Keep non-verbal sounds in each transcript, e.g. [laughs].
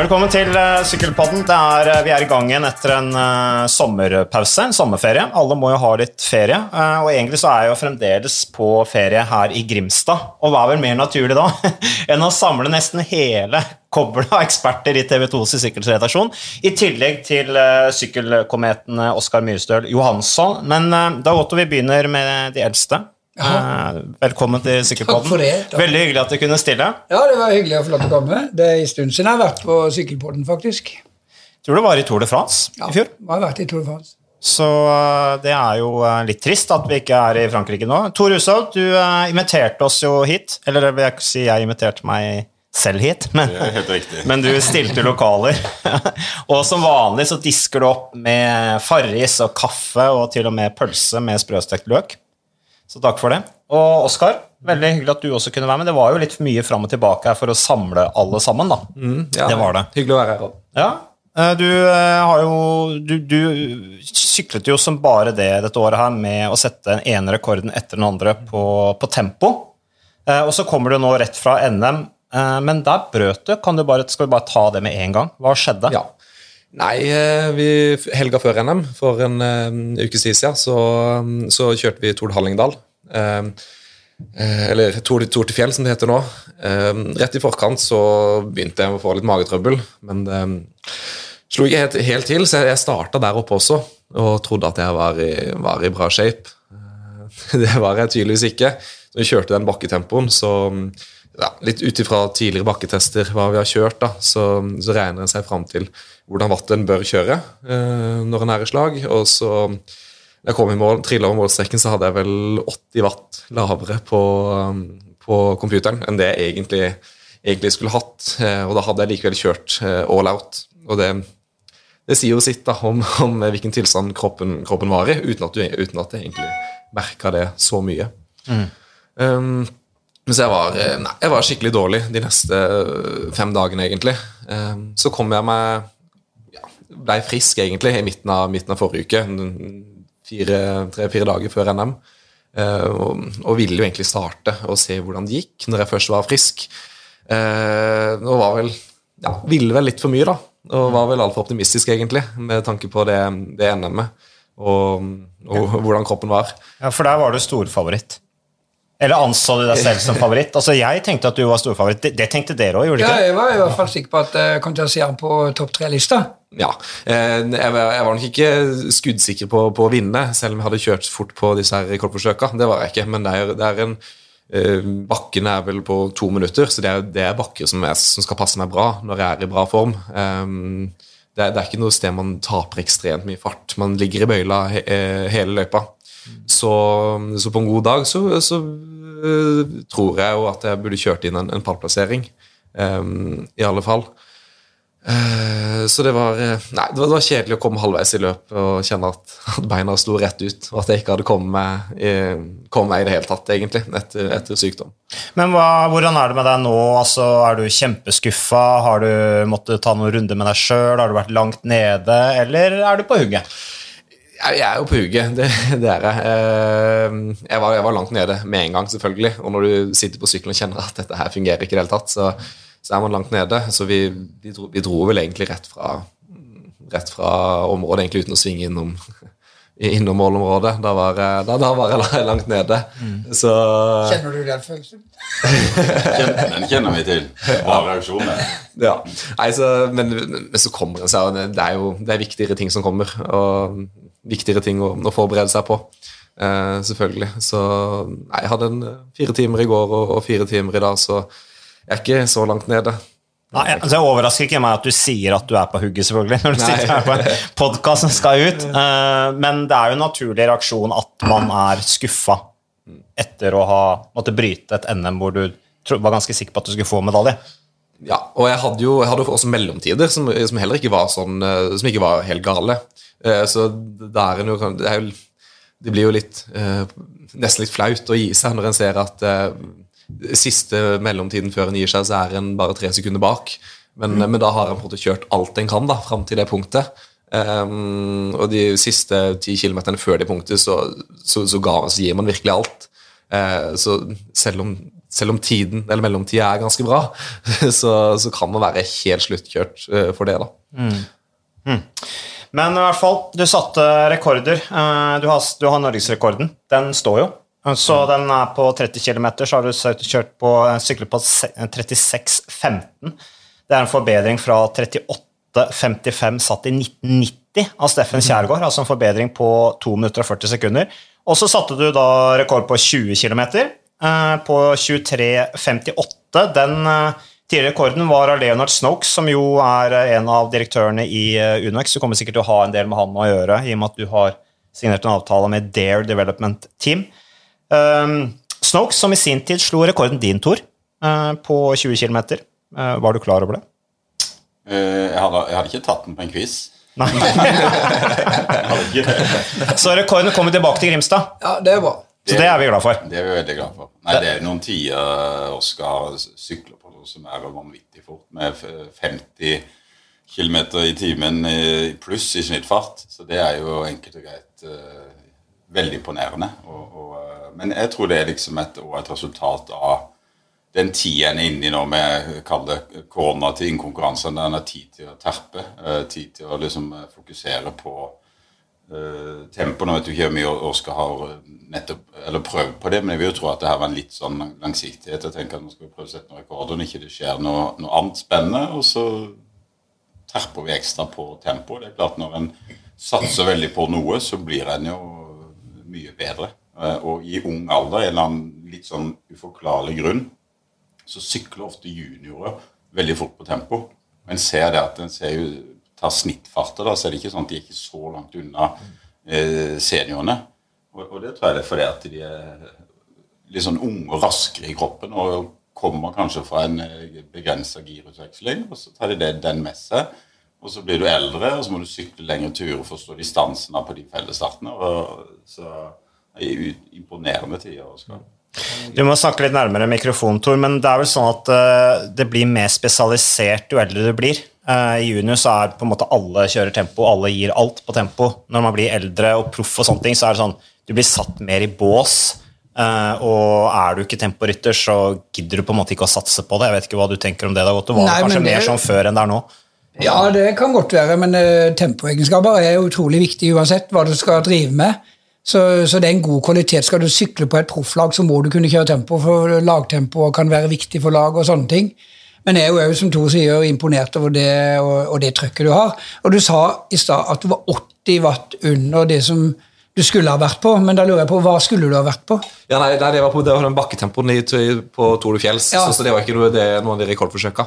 Velkommen til uh, Sykkelpodden. Er, uh, vi er i gang igjen etter en uh, sommerpause, en sommerferie. Alle må jo ha litt ferie. og egentlig så er jeg jo fremdeles på ferie her i Grimstad. Og hva er vel mer naturlig da [laughs] enn å samle nesten hele koblet av eksperter i TV2s sykkelredaksjon, i tillegg til sykkelkometene Oskar Myrstøl Johansson. Men da Otto, vi begynner med de eldste. Ja. Eh, velkommen til Sykkelpodden. Veldig hyggelig at du kunne stille. Ja, det var hyggelig å få lov til å komme. Det er en stund siden jeg har vært på Sykkelpodden, faktisk. Jeg tror det var i Tour de France ja, i fjor. Ja, har vært i Tour de France. Så uh, det er jo uh, litt trist at vi ikke er i Frankrike nå. Tor Hushovd, du inviterte oss jo hit. Eller vil jeg si jeg inviterte meg selv hit, men, [laughs] men du stilte lokaler. [laughs] og som vanlig så disker du opp med Farris og kaffe og til og med pølse med sprøstekt løk. Så takk for det. Og Oskar, veldig hyggelig at du også kunne være med. Det var jo litt mye fram og tilbake her for å samle alle sammen, da. Mm, ja, det var det. Hyggelig å være her òg. Ja. Eh, du eh, har jo du, du, syklet jo som bare det dette året her med å sette den ene rekorden etter den andre på, på tempo. Eh, og så kommer du nå rett fra NM, men der brøt du. Kan du bare, skal vi bare ta det med en gang? Hva skjedde? Ja. Nei, vi, helga før NM, for en ukes tid siden, så, så, kjørte vi Tord Hallingdal. Uh, eller Tour, til fjell, som det heter nå. Uh, rett i forkant så begynte jeg å få litt magetrøbbel, men det slo ikke helt, helt til, så jeg starta der oppe også og trodde at jeg var i, var i bra shape. [laughs] det var jeg tydeligvis ikke. Når vi kjørte den bakketempoen, så ja, litt ut ifra tidligere bakketester, hva vi har kjørt, da, så, så regner en seg fram til hvordan watt en bør kjøre eh, når en er i slag. Og så da jeg kom i mål, trilla over målstreken, så hadde jeg vel 80 watt lavere på, på computeren enn det jeg egentlig, egentlig skulle hatt. Eh, og da hadde jeg likevel kjørt eh, all out. Og det, det sier jo sitt da, om, om hvilken tilstand kroppen, kroppen var i, uten at, du, uten at jeg egentlig merka det så mye. Mm. Um, så jeg var, eh, nei, jeg var skikkelig dårlig de neste fem dagene, egentlig. Um, så kom jeg meg ble frisk egentlig i midten av, midten av forrige uke. Tre-fire dager før NM. Uh, eh, og, og, ville jo egentlig starte og se hvordan det gikk når jeg først var frisk. Uh, og var vel ja, ville vel litt for mye, da. Og var vel altfor optimistisk, egentlig, med tanke på det, det NM-et. Og, og, hvordan kroppen var. Ja, For der var du storfavoritt. Eller anså du deg selv som favoritt? Altså, Jeg tenkte at du var storfavoritt. Det, det tenkte dere òg, gjorde dere ikke? Ja, jeg var i hvert fall sikker på at jeg kom til å se han på topp tre-lista. Ja. Eh, jeg var nok ikke skuddsikker på, på, å vinne, selv om jeg hadde kjørt fort på disse her rekordforsøka. Det var jeg ikke, men det er, det er en uh, Bakken er vel på to minutter, så det er, det er bakker som, er, som, skal passe meg bra når jeg er i bra form. Um, det, er, det, er, ikke noe sted man taper ekstremt mye fart. Man ligger i bøyla he, hele løypa. Så, så, på en god dag så, så tror jeg jo at jeg burde kjørt inn en, en pallplassering. Um, I alle fall. Uh, så det var, uh, nei, det var, kjedelig å komme halvveis i løpet og kjenne at, at beina sto rett ut. Og at jeg ikke hadde kommet meg, i, kommet meg i det hele tatt, egentlig, etter, etter sykdom. Men hva, hvordan er det med deg nå? Altså, er du kjempeskuffa? Har du måttet ta noen runder med deg sjøl? Har du vært langt nede, eller er du på hugget? Jeg er jo på hugget, det, det, er jeg. Eh, jeg var, jeg var, langt nede med en gang, selvfølgelig. Og når du sitter på sykkelen og kjenner at dette her fungerer ikke i det hele tatt, så, så, er man langt nede. Så vi, vi, dro, vi dro, vel egentlig rett fra, rett fra, området, egentlig uten å svinge innom, [laughs] innom målområdet. Da var, da, da var jeg langt nede. Mm. Så Kjenner du den følelsen? den kjenner vi til. Bra reaksjoner. [laughs] Ja. Nei, så, men, men, så kommer en seg, det er jo det er viktigere ting som kommer. og viktigere ting å, å forberede seg på. Uh, selvfølgelig. Så nei, jeg hadde en eh, fire timer i går og, og, fire timer i dag, så jeg er ikke så langt nede. Nei, altså Jeg overrasker ikke meg at du sier at du er på hugget, selvfølgelig, [laughs] når du nei. sitter her på en podkast som skal ut, uh, men det er jo en naturlig reaksjon at man er skuffa etter å ha måttet bryte et NM hvor du var ganske sikker på at du skulle få medalje. Ja, og jeg hadde jo jeg hadde også mellomtider som, som, heller ikke var sånn, som ikke var helt gale. Eh, så det, er jo, det, er jo, det blir jo litt eh, Nesten litt flaut å gi seg når en ser at eh, siste mellomtiden før en gir seg, så er en bare tre sekunder bak. Men, mm. men da har en kjørt alt en kan da, fram til det punktet. Um, og de siste ti kilometerne før det punktet, så, så, så, ga, så, gir man virkelig alt. Uh, så selv om selv om tiden, eller mellomtida er ganske bra, [laughs] så, så kan man være helt sluttkjørt uh, for det. da. Men i hvert fall, du satte rekorder. Eh, Du har, du har norgesrekorden. Den står jo. Så den er på 30 km, så har du kjørt på syklet på 36,15. Det er en forbedring fra 38,55 satt i 1990 av Steffen Kjærgaard, altså en forbedring på 2 minutter og 40 sekunder. Og så satte du da rekord på 20 km, på 23,58. Den eh, tidligere rekorden var av Leonard Snokes, som jo er eh, en av direktørene i eh, Unex. Du kommer sikkert til å ha en del med han å gjøre, i og med at du har signert en avtale med Dare Development Team. Um, Snokes, som i sin tid slo rekorden din, Tor, eh, på 20 km. var du klar over det? Eh, Jeg hadde, jeg hadde ikke tatt den på en quiz. Nei. [laughs] Så rekorden kommer tilbake til Grimstad. Ja, det er bra. Så det er vi glad for. Det er vi veldig glad for. Nei, Det er noen tider Oskar sykler på noe som er vanvittig fort, med 50 km i timen pluss i snittfart. Så det er jo enkelt og greit eh, veldig imponerende. Og, og, eh, men jeg tror det er liksom et, et resultat av den tida en er inne nå med kall det koronatid, konkurransen, der en har tid til å terpe, eh, tid til å liksom eh, fokusere på uh, tempo. Nå vet du ikke hvor mye Oskar har eh, nettopp, eller prøvd på det, men jeg vil jo tro at det her var en litt sånn langsiktighet. Jeg tenker at nå skal vi prøve å sette noen rekorder, når ikke det skjer noe, noe annet spennende. Og så terper vi ekstra på tempo. Det er klart Når en satser veldig på noe, så blir en jo mye bedre. Eh, Og i ung alder, en eller annen litt sånn uforklarlig grunn, så sykler ofte juniorer veldig fort på tempo. En ser det at en ser jo, tar snittfarter, da, så er det ikke sånn at de er ikke så langt unna eh, seniorene. Og, og det tror jeg det er fordi at de er litt sånn unge og raskere i kroppen og kommer kanskje fra en begrensa girutveksling, og så tar de det, den med seg. Og så blir du eldre, og så må du sykle lengre turer for å stå distansene på de fellesstartene. Og, så det er det imponerende tider. Oskar. Du må snakke litt nærmere mikrofonen, Tor, men det er vel sånn at eh, det blir mer spesialisert jo eldre du blir. Eh, I junior så er på en måte alle kjører tempo, alle gir alt på tempo. Når man blir eldre og proff og sånne ting, så er det sånn du blir satt mer i bås. Uh, og er du ikke temporytter, så gidder du på en måte ikke å satse på det. Jeg vet ikke hva du tenker om det. da, du Var Nei, kanskje det- mer sånn før enn det er nå? Ja, det kan godt være, men uh, tempoegenskaper er utrolig viktig uansett hva du skal drive med. Så, så det er en god kvalitet. Skal du sykle på et profflag, så må du kunne kjøre tempo, for lagtempo kan være viktig for lag og sånne ting. Men jeg er jo òg, som Tor sier, imponert over det og, og det trøkket du har. Og du sa i stad at du var 80 watt under det som du skulle ha vært på, men da lurer jeg på, hva skulle du ha vært på? Ja, nei, nei, det var på det var den bakketempoen på Tour de Fjells, Ja. så, så det var ikke noe, det, noen av de rekordforsøka.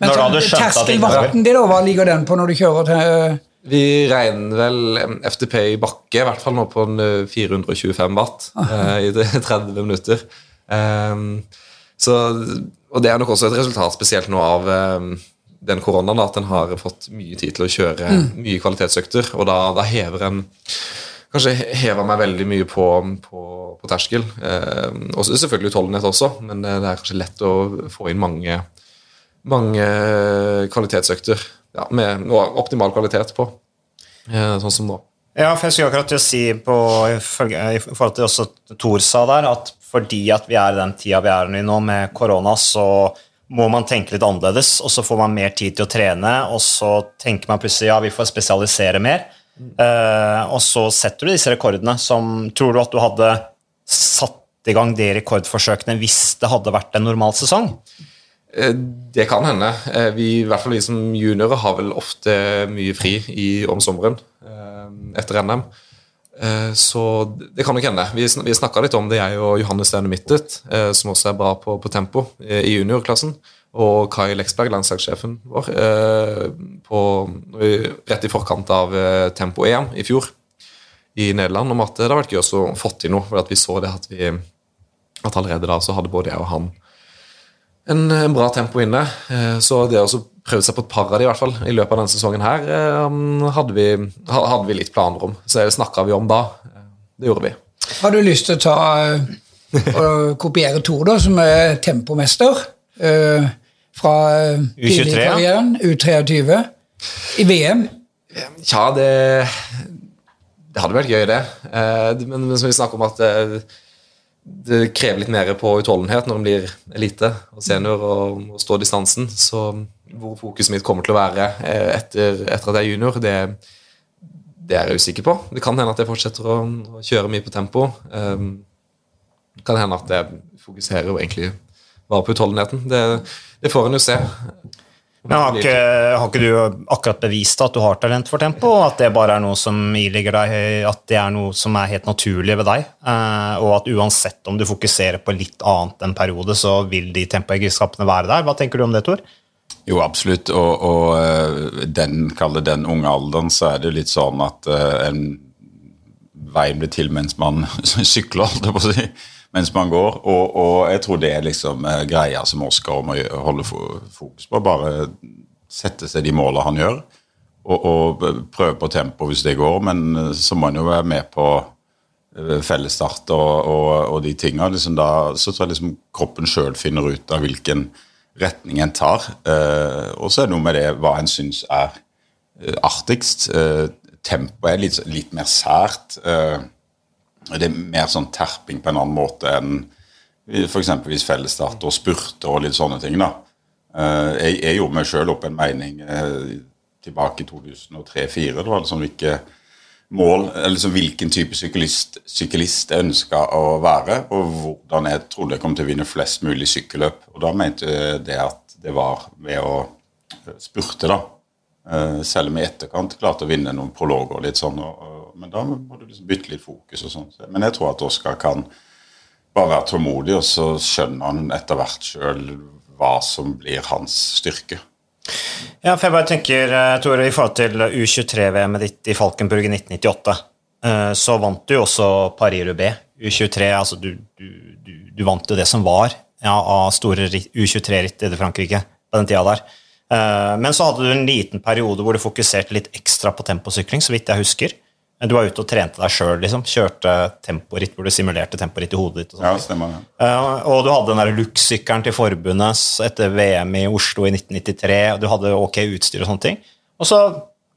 Men Når du sånn, hadde skjønt at det ikke var- terskelvatten din, hva ligger den på når du kjører til Vi regner vel FTP i bakke, i hvert fall nå på eh, 425 watt eh, i 30 minutter. Em, så, og det er nok også et resultat spesielt nå av em, den koronaen, da, at en har fått mye tid til å kjøre mye kvalitetsøkter, og da, da hever en Kanskje hever meg veldig mye på, på, på terskel. Eh, og selvfølgelig utholdenhet også, men det, det er kanskje lett å få inn mange, mange kvalitetsøkter ja, med optimal kvalitet på. Eh, sånn som nå. Ja, for jeg skulle akkurat til å si på, i forhold til også Thor sa der, at fordi at vi er i den tida vi er i nå med korona, så må man tenke litt annerledes, og så får man mer tid til å trene, og så tenker man plutselig ja, vi får spesialisere mer. Uh, og så setter du disse rekordene som Tror du at du hadde satt i gang de rekordforsøkene hvis det hadde vært en normal sesong? Eh, Det kan hende. Eh, Vi, I hvert fall vi som juniorer har vel ofte mye fri i, om sommeren eh, etter NM. Så det kan nok hende. Vi, vi snakka litt om det, jeg og Johannes Stene Mittet, som også er bra på, på tempo i juniorklassen. Og Kai Leksberg, landslagssjefen vår, på, rett i forkant av Tempo-EM i fjor i Nederland, om at det hadde vært gøy å få til noe. For at vi så det at vi at allerede da så hadde både jeg og han en, en bra tempo inne. Eh, Så det å så prøve seg på et par av de i hvert fall i løpet av denne sesongen her, eh, hadde vi, hadde vi litt planer om. Så det snakka vi om da. Eh, Det gjorde vi. Har du lyst til å ta og kopiere Tor, da, som er tempomester eh, fra tidligkarrieren, U23, ja. karrieren, U23, i VM? Tja, det Det hadde vært gøy, det. Men, men som vi snakker om at det krever litt mer på utholdenhet når en blir elite og senior og, og står distansen. Så hvor fokuset mitt kommer til å være eh, etter, etter at jeg er junior, det, det, er jeg usikker på. Det kan hende at jeg fortsetter å, å kjøre mye på tempo. Um, det kan hende at jeg fokuserer jo egentlig bare på utholdenheten. Det, det får en jo se. Men har ikke, har ikke, du akkurat bevist at du har talent for tempo, og at det bare er noe som ilegger deg, at det er noe som er helt naturlig ved deg, eh, og at uansett om du fokuserer på litt annet enn periode, så vil de tempoegenskapene være der? Hva tenker du om det, Tor? Jo, absolutt. Og, og eh, den, den unge alderen, så er det litt sånn at uh, en veien blir til mens man [laughs] sykler, holdt jeg på å si mens man går. Og, og jeg tror det er liksom uh, greia som Oskar må holde fokus på. Bare sette seg de måla han gjør, og, og, prøve på tempo hvis det går. Men uh, så må han jo være med på uh, fellesstart og, og, og, de tinga. Liksom da, så tror jeg liksom kroppen sjøl finner ut av hvilken retning en tar. og så er det noe med det hva en syns er artigst. tempoet er litt, litt mer sært. Uh, det er mer sånn terping på en annen måte enn f.eks. fellesstart og spurte og litt sånne ting. da. Eh, jeg, jeg gjorde meg sjøl opp en mening eh, tilbake i 2003-2004. Det var liksom ikke mål, liksom hvilken type syklist, syklist jeg ønska å være, og hvordan jeg trodde jeg kom til å vinne flest mulig sykkelløp. Og da mente jeg det at det var ved å spurte, da. Eh, selv om jeg i etterkant klarte å vinne noen prologer og litt sånn. og men da må du liksom bytte litt fokus og sånn. Men jeg tror at Oskar kan bare være tålmodig, og så skjønner han etter hvert sjøl hva som blir hans styrke. Ja, for jeg bare tenker, eh, Tore, i forhold til U23-VM-et ditt i Falkenburg i 1998, eh, så vant du jo også Paris-Roubais. U23, altså du, du, du, du, vant jo det som var ja, av store U23-ritt i Frankrike på den tida der. Eh, men så hadde du en liten periode hvor du fokuserte litt ekstra på temposykling, så vidt jeg husker. Du var ute og trente deg sjøl, liksom. Kjørte temporitt hvor du simulerte temporitt i hodet ditt. Og, ja, stemmer, ja. Uh, og du hadde den der Lux-sykkelen til forbundet etter VM i Oslo i 1993. og Du hadde ok utstyr og sånne ting. Og så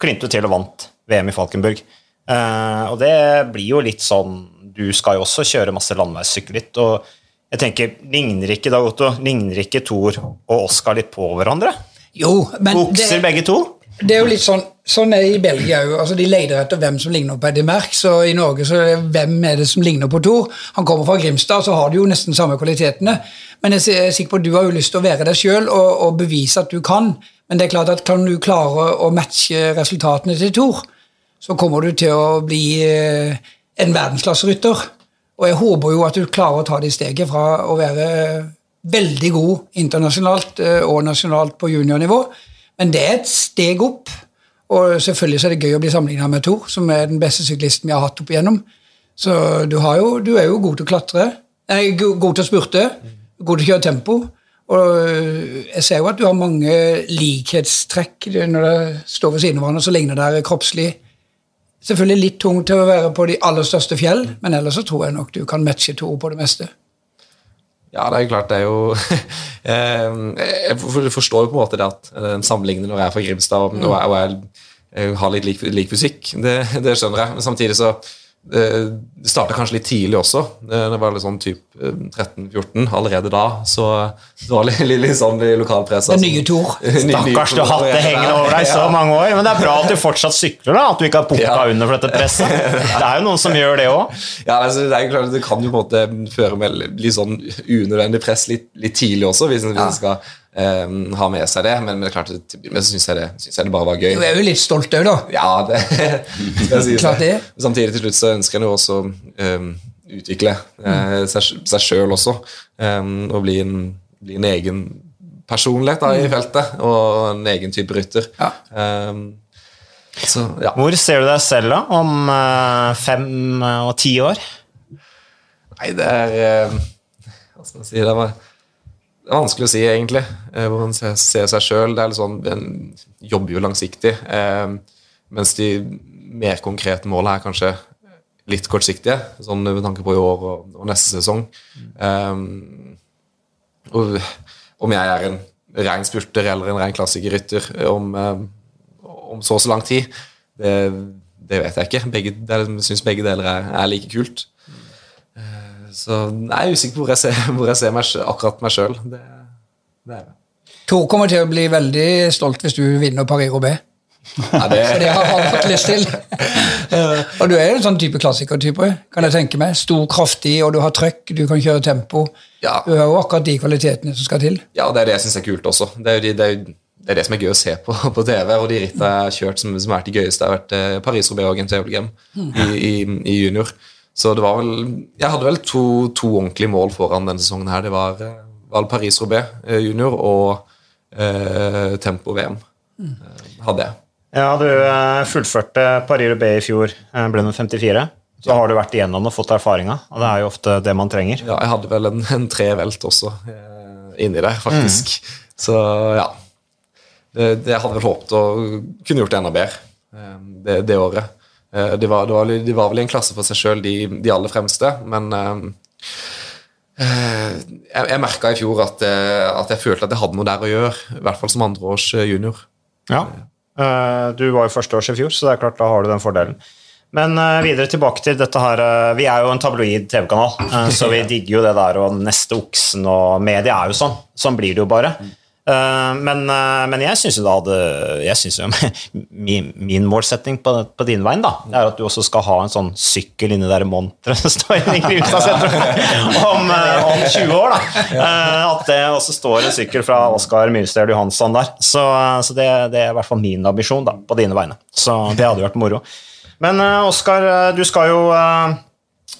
klinte du til og vant VM i Falkenburg. Uh, og det blir jo litt sånn Du skal jo også kjøre masse landeveissykkelritt. Og jeg tenker, ligner ikke Dag Otto, ligner ikke Thor og Oskar litt på hverandre? Jo, men Bukser det... begge to? Det er jo litt sånn Sånn er det i Belgia òg. Altså, de leter etter hvem som ligner på Eddie Merck. Så i Norge så er det hvem er det som ligner på Thor. Han kommer fra Grimstad, så har du jo nesten samme kvalitetene. Men jeg er sikker på at du har jo lyst til å være deg sjøl og, og, bevise at du kan. Men det er klart at kan du klare å matche resultatene til Thor, så kommer du til å bli eh, en verdensklasserytter. Og jeg håper jo at du klarer å ta det steget fra å være veldig god internasjonalt eh, og nasjonalt på juniornivå men det er et steg opp. Og selvfølgelig så er det gøy å bli sammenligna med Tor, som er den beste syklisten vi har hatt opp igjennom. Så du, jo, du, er jo god til å klatre, nei, god til å spurte, god til å kjøre tempo. Og jeg ser jo at du har mange likhetstrekk når dere står ved siden av hverandre, så ligner det kroppslig. Selvfølgelig litt tung til å være på de aller største fjell, men ellers så tror jeg nok du kan matche Tor på det meste. Ja, det er klart, det er jo [laughs] eh, Jeg forstår jo på en måte det at en sammenligner når jeg er fra Grimstad og, jeg, har litt lik, lik fysikk, det, det, skjønner jeg. Men samtidig så Eh, det starta kanskje litt tidlig også. Det var litt sånn typ 13-14 eh, allerede da. Så det var litt, litt, litt sånn i lokalpressa. Den nye Tor. [laughs] Stakkars, du har hatt det hengende over deg så mange år. Men det er bra at du fortsatt sykler, da. At du ikke har pukka ja. under for dette presset. Det er jo noen som gjør det òg. Ja, altså, det, er klart, det kan jo på en måte føre med litt sånn unødvendig press litt, litt tidlig også, hvis en ja. skal um, ha med seg det. Men, men klart, men så syns jeg, synes jeg det bare var gøy. Du er jo litt stolt òg, da. Ja, det [laughs] skal jeg si. Klart det. Samtidig til slutt så ønsker en jo også um, utvikle uh, seg, sjøl også. Um, og bli en, bli en, egen personlighet da, i mm. feltet, og en egen type rytter. Ja. Um, så, ja. Hvor ser du deg selv da, om uh, fem og ti år? Nei, det er uh, Hva skal man si det var det er vanskelig å si, egentlig, eh, hvor man ser, seg sjøl. Sånn, en jobber jo langsiktig. Eh, mens de mer konkrete målene er kanskje litt kortsiktige, sånn med tanke på i år og, og neste sesong. Um, og om jeg er en ren spurter eller en ren klassikerrytter om, om så og så lang tid, det, det, vet jeg ikke. Begge, jeg syns begge deler er, er like kult. Så jeg er usikker på hvor jeg ser, [laughs] hvor jeg ser meg, akkurat meg sjøl. Det, det er jeg. Tor kommer til å bli veldig stolt hvis du vinner Paris-Roubais. Ja, det, [laughs] For det har han fått lyst til. [laughs] og du er jo en sånn type klassikertype, kan jeg tenke meg. Stor, kraftig, og du har trøkk, du kan kjøre tempo. Ja. Du har jo akkurat de kvalitetene som skal til. ja, det er det jeg syns er kult også. Det er jo de, det, er jo, det er det som er gøy å se på, på TV. Og de rittene jeg har kjørt som, som vært de gøyeste, har vært eh, Paris-Roubaix og GMT-VM i, i, i junior. Så det var vel Jeg hadde vel to, to ordentlige mål foran denne sesongen her. Det var, eh, var Paris-Roubaix eh, junior og eh, Tempo-VM. Eh, hadde jeg. Ja, du fullførte Paris-Roubais i fjor, ble nummer 54. Så har du vært igjennom og fått erfaringa, og det er jo ofte det man trenger. Ja, jeg hadde vel en, en trevelt også inni der, faktisk. Så ja. Det, det hadde vel håpet å kunne gjort det enda bedre det, det året. Eh, de, var, de var vel i en klasse for seg sjøl, de, de aller fremste, men eh, eh, jeg, jeg merka i fjor at, at jeg følte at jeg hadde noe der å gjøre, i hvert fall som andreårs junior. Ja. Du var jo førsteårs i fjor, så det er klart da har du den fordelen. Men videre tilbake til dette her Vi er jo en tabloid TV-kanal, så vi [laughs] digger jo det der og neste oksen og media er jo sånn. Sånn blir det jo bare. Eh, men, eh, men jeg syns jo da hadde Jeg synes jo [laughs] min, min målsetting på, på din veien da, er at du også skal ha en sånn sykkel inni der monteret som står i Grimstad sentrum [laughs] om, eh, om 20 år. da. At det også står en sykkel fra Oskar Myrstad Johansson der. Så, så det, det er i hvert fall min ambisjon da, på dine vegne. Så det hadde vært moro. Men Oskar, du skal jo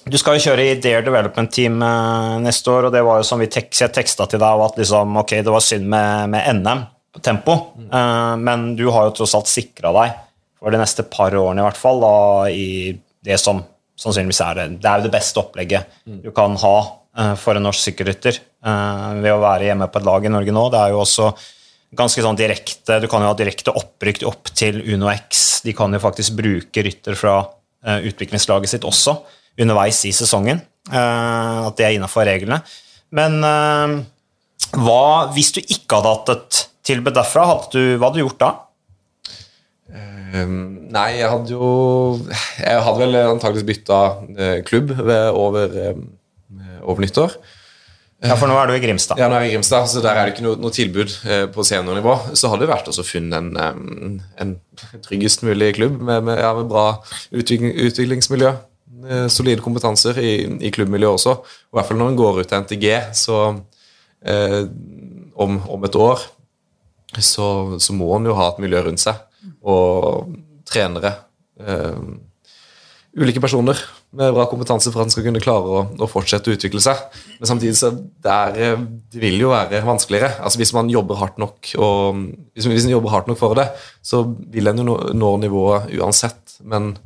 du skal jo kjøre i Dare Development Team eh, neste år, og det var jo som vi tek jeg teksta til deg, at liksom, ok, det var synd med, med NM på tempo, uh, men du har jo tross alt sikra deg for de neste par årene i hvert fall, da, i det som sannsynligvis er det, det er jo det beste opplegget du kan ha uh, for en norsk sykkelrytter uh, ved å være hjemme på et lag i Norge nå. Det er jo også ganske sånn direkte, Du kan jo ha direkte opprykk opp til Uno X. De kan jo faktisk bruke rytter fra eh, utviklingslaget sitt også underveis i sesongen. eh, at det er innafor reglene. Men eh, hva, hvis du ikke hadde hatt et tilbud derfra, hadde du, hva hadde du gjort da? Um, nei, jeg hadde jo Jeg hadde vel antakeligvis bytta uh, klubb ved, over, um, over nyttår. Ja, For nå er du i Grimstad. Ja, nå er jeg i Grimstad, så der er det ikke noe, noe tilbud eh, på seniornivå. Så hadde det vært å finne en, en tryggest mulig klubb med, med, ja, med bra utvikling, utviklingsmiljø. Eh, solide kompetanser i, i klubbmiljøet også. Og I hvert fall når en går ut til NTG, så eh, om, om et år så, så må en jo ha et miljø rundt seg. Og trenere. Eh, ulike personer med bra kompetanse for at en skal kunne klare å, å fortsette å utvikle seg. Men samtidig så det, er, eh, det vil jo være vanskeligere. Altså Hvis man jobber hardt nok og hvis, hvis man jobber hardt nok for det, så vil en jo nå, nå nivået uansett. Men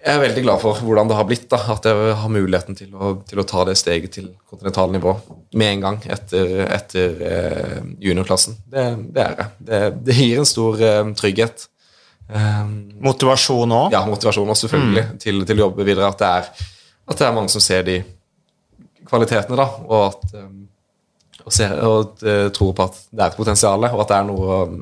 jeg er veldig glad for hvordan det har blitt. da, At jeg har muligheten til å, til å ta det steget til kontinentalnivå med en gang etter, etter eh, juniorklassen. Det, det er jeg. Det, det gir en stor eh, trygghet. Um, Motivasjon òg? ja, motivasjon også, selvfølgelig, til, til å jobbe videre. At det, er, at det er mange som ser de kvalitetene, da, og at um, og, ser, og eh, tror på at det er et potensial, og at det er noe um,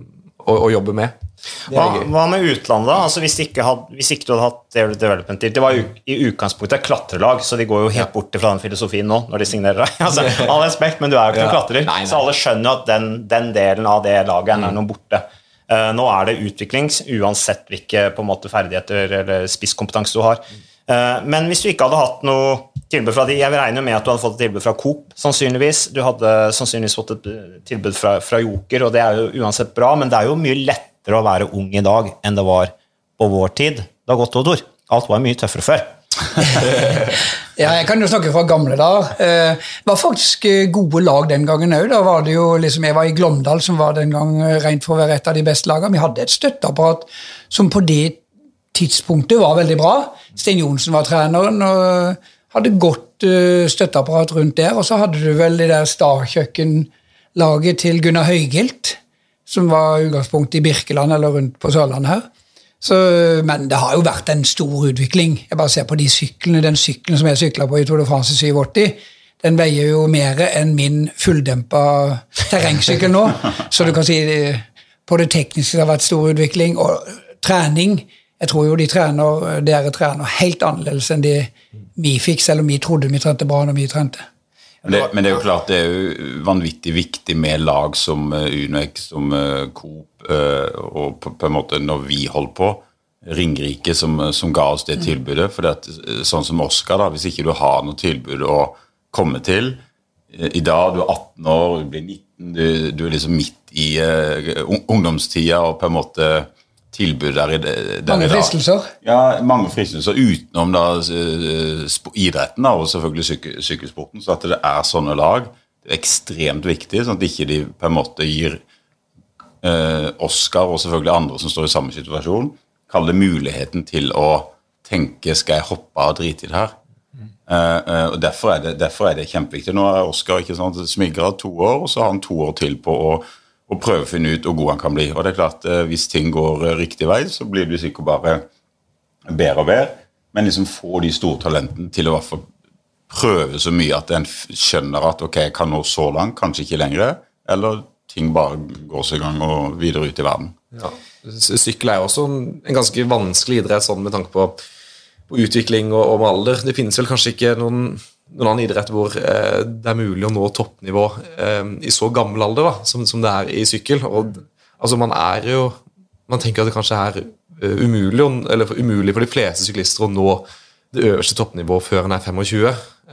å, å jobbe med. Hva, hva med utlandet? Altså, hvis, ikke had, hvis ikke du hadde hatt Development Deal Det var jo i utgangspunktet klatrelag, så de går jo helt bort fra den filosofien nå når de signerer deg. [laughs] Altså, all respekt, men du er jo ikke noen klatrer, Nei, nei. så alle skjønner at den, den delen av det laget er noe borte. Eh, nå er det utviklings, uansett hvilke måte, ferdigheter eller spisskompetanse du har. Eh, men hvis du ikke hadde hatt noe tilbud fra de, Jeg regner med at du hadde fått et tilbud fra Coop, sannsynligvis. Du hadde sannsynligvis fått et eh, tilbud fra, fra Joker, og det er jo uansett bra, men det er jo mye lettere å være ung i dag enn det var på vår tid. Det har gått Odor. Alt var mye tøffere før. [laughs] Ja, jeg kan jo snakke fra gamle dager. Eh, Det var faktisk eh, gode lag den gangen òg. Da var det jo liksom Jeg var i Glåmdal, som var den gang eh, rent for å være et av de beste lagene. Vi hadde et støtteapparat som på det tidspunktet var veldig bra. Sten Johnsen var treneren og hadde godt eh, støtteapparat rundt der. Og så hadde du vel det der Star-kjøkkenlaget til Gunnar Høygilt, som var utgangspunktet i Birkeland eller rundt på Sørlandet her. Så, men det har jo vært en stor utvikling. Jeg bare ser på de syklene, Den sykkelen som jeg sykla på i Tour de France i 87, den veier jo mer enn min fulldempa terrengsykkel nå. Så du kan si på det tekniske det har vært stor utvikling. Og trening Jeg tror jo de trener, dere trener helt annerledes enn de vi fikk, selv om vi trodde vi trente bra når vi trente. Men det, men det er jo klart det er jo vanvittig viktig med lag som uh, Unex, som uh, Coop, uh, og på, på, en måte når vi holdt på, Ringerike som, som ga oss det tilbudet. For det, sånn som Oskar, hvis ikke du har noe tilbud å komme til I dag du er 18 år, du blir 19, du, du er liksom midt i ungdomstida og på en måte tilbud der, i, dag. Mange fristelser? Ja, mange fristelser utenom da idretten da, og selvfølgelig syk sykkelsporten. Så at det er sånne lag, det er ekstremt viktig, sånn at ikke de på en måte gir eh, Oscar og selvfølgelig andre som står i samme situasjon, kaller det muligheten til å tenke skal jeg hoppe og drite i det her. Mm. Uh, uh, og derfor er, det, derfor er, det, kjempeviktig. Nå er Oskar smigra to år, og så har han to år til på å og prøve å finne ut hvor god han kan bli. Og det er klart, eh, Hvis ting går eh, riktig vei, så blir det sikkert bare bedre og bedre. Men liksom få de store talentene til å hvert fall prøve så mye at en skjønner at ok, jeg kan nå så langt, kanskje ikke lenger. Eller ting bare går seg i gang og videre ut i verden. Ja. Sykkel er jo også en ganske vanskelig idrett sånn med tanke på, på utvikling og, og alder. Det finnes vel kanskje ikke noen noen annen idrett hvor eh, det er mulig å nå toppnivå eh, i så gammel alder da, som, som, det er i sykkel. Og, altså Man er jo Man tenker at det kanskje er uh, umulig, eller umulig for de fleste syklister å nå det øverste toppnivået før en er 25.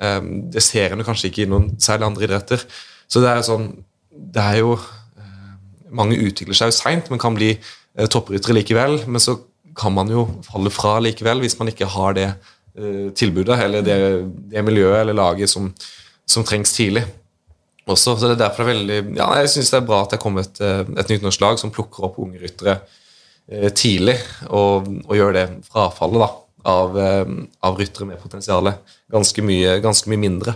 Eh, det ser en kanskje ikke i noen særlig andre idretter. Så det er sånn Det er jo eh, Mange utvikler seg jo seint, men kan bli eh, toppryttere likevel. Men så kan man jo falle fra likevel hvis man ikke har det Eh, tilbudet eller det, det, miljøet eller laget som, som trengs tidlig. Også, så det er derfor veldig, ja, jeg synes det er bra at det er kommet et, eh, et norsk lag som plukker opp unge ryttere eh, tidlig, og, og, gjør det frafallet da, av, eh, av ryttere med potensial ganske, ganske mye mindre.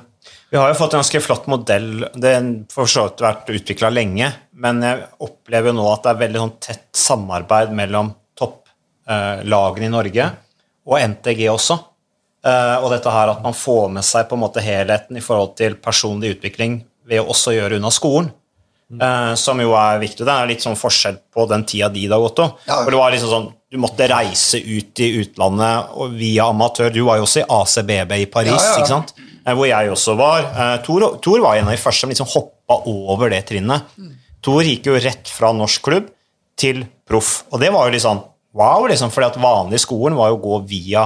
Vi har jo fått en ganske flott modell. Det har for vært utvikla lenge, men jeg opplever jo nå at det er veldig sånn tett samarbeid mellom topplagene eh, i Norge og NTG også. Uh, og dette her at man får med seg på en måte helheten i forhold til personlig utvikling ved å også gjøre unna skolen. Uh, som jo er viktig. Det er litt sånn forskjell på den tida de da, Otto. Ja. For det var liksom sånn, Du måtte reise ut i utlandet og via amatør. Du var jo også i ACBB i Paris, ja, ja. ikke sant? Uh, hvor jeg også var. Tor, Tor, var en av de første som liksom hoppa over det trinnet. Mm. Tor gikk jo rett fra norsk klubb til proff. Og det var jo litt sånn wow, liksom, fordi at vanlig i skolen var jo å gå via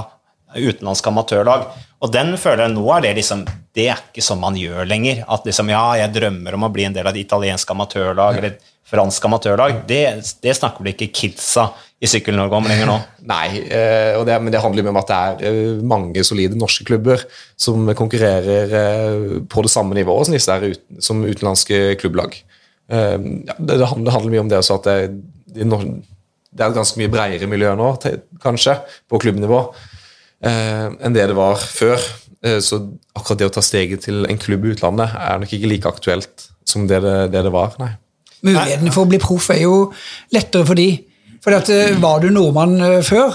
utenlandske amatørlag. Og den føler jeg nå er det liksom Det er ikke sånn man gjør lenger. At liksom, ja, jeg drømmer om å bli en del av et italienske amatørlag eller et fransk amatørlag. Det, det snakker vel ikke kidsa i Sykkel-Norge om lenger nå? [laughs] Nei, eh, det, men det handler jo om at det er eh, mange solide norske klubber som konkurrerer eh, på det samme nivået som disse er som utenlandske klubblag. Det, handler, mye om det også at det, det, er ganske mye bredere miljø nå, kanskje, på klubbnivå enn det det var før. Eh, så akkurat det å ta steget til en klubb i utlandet er nok ikke like aktuelt som det det, det, det var. nei. Mulighetene for å bli proff er jo lettere for de. For at, eh, Var du nordmann før,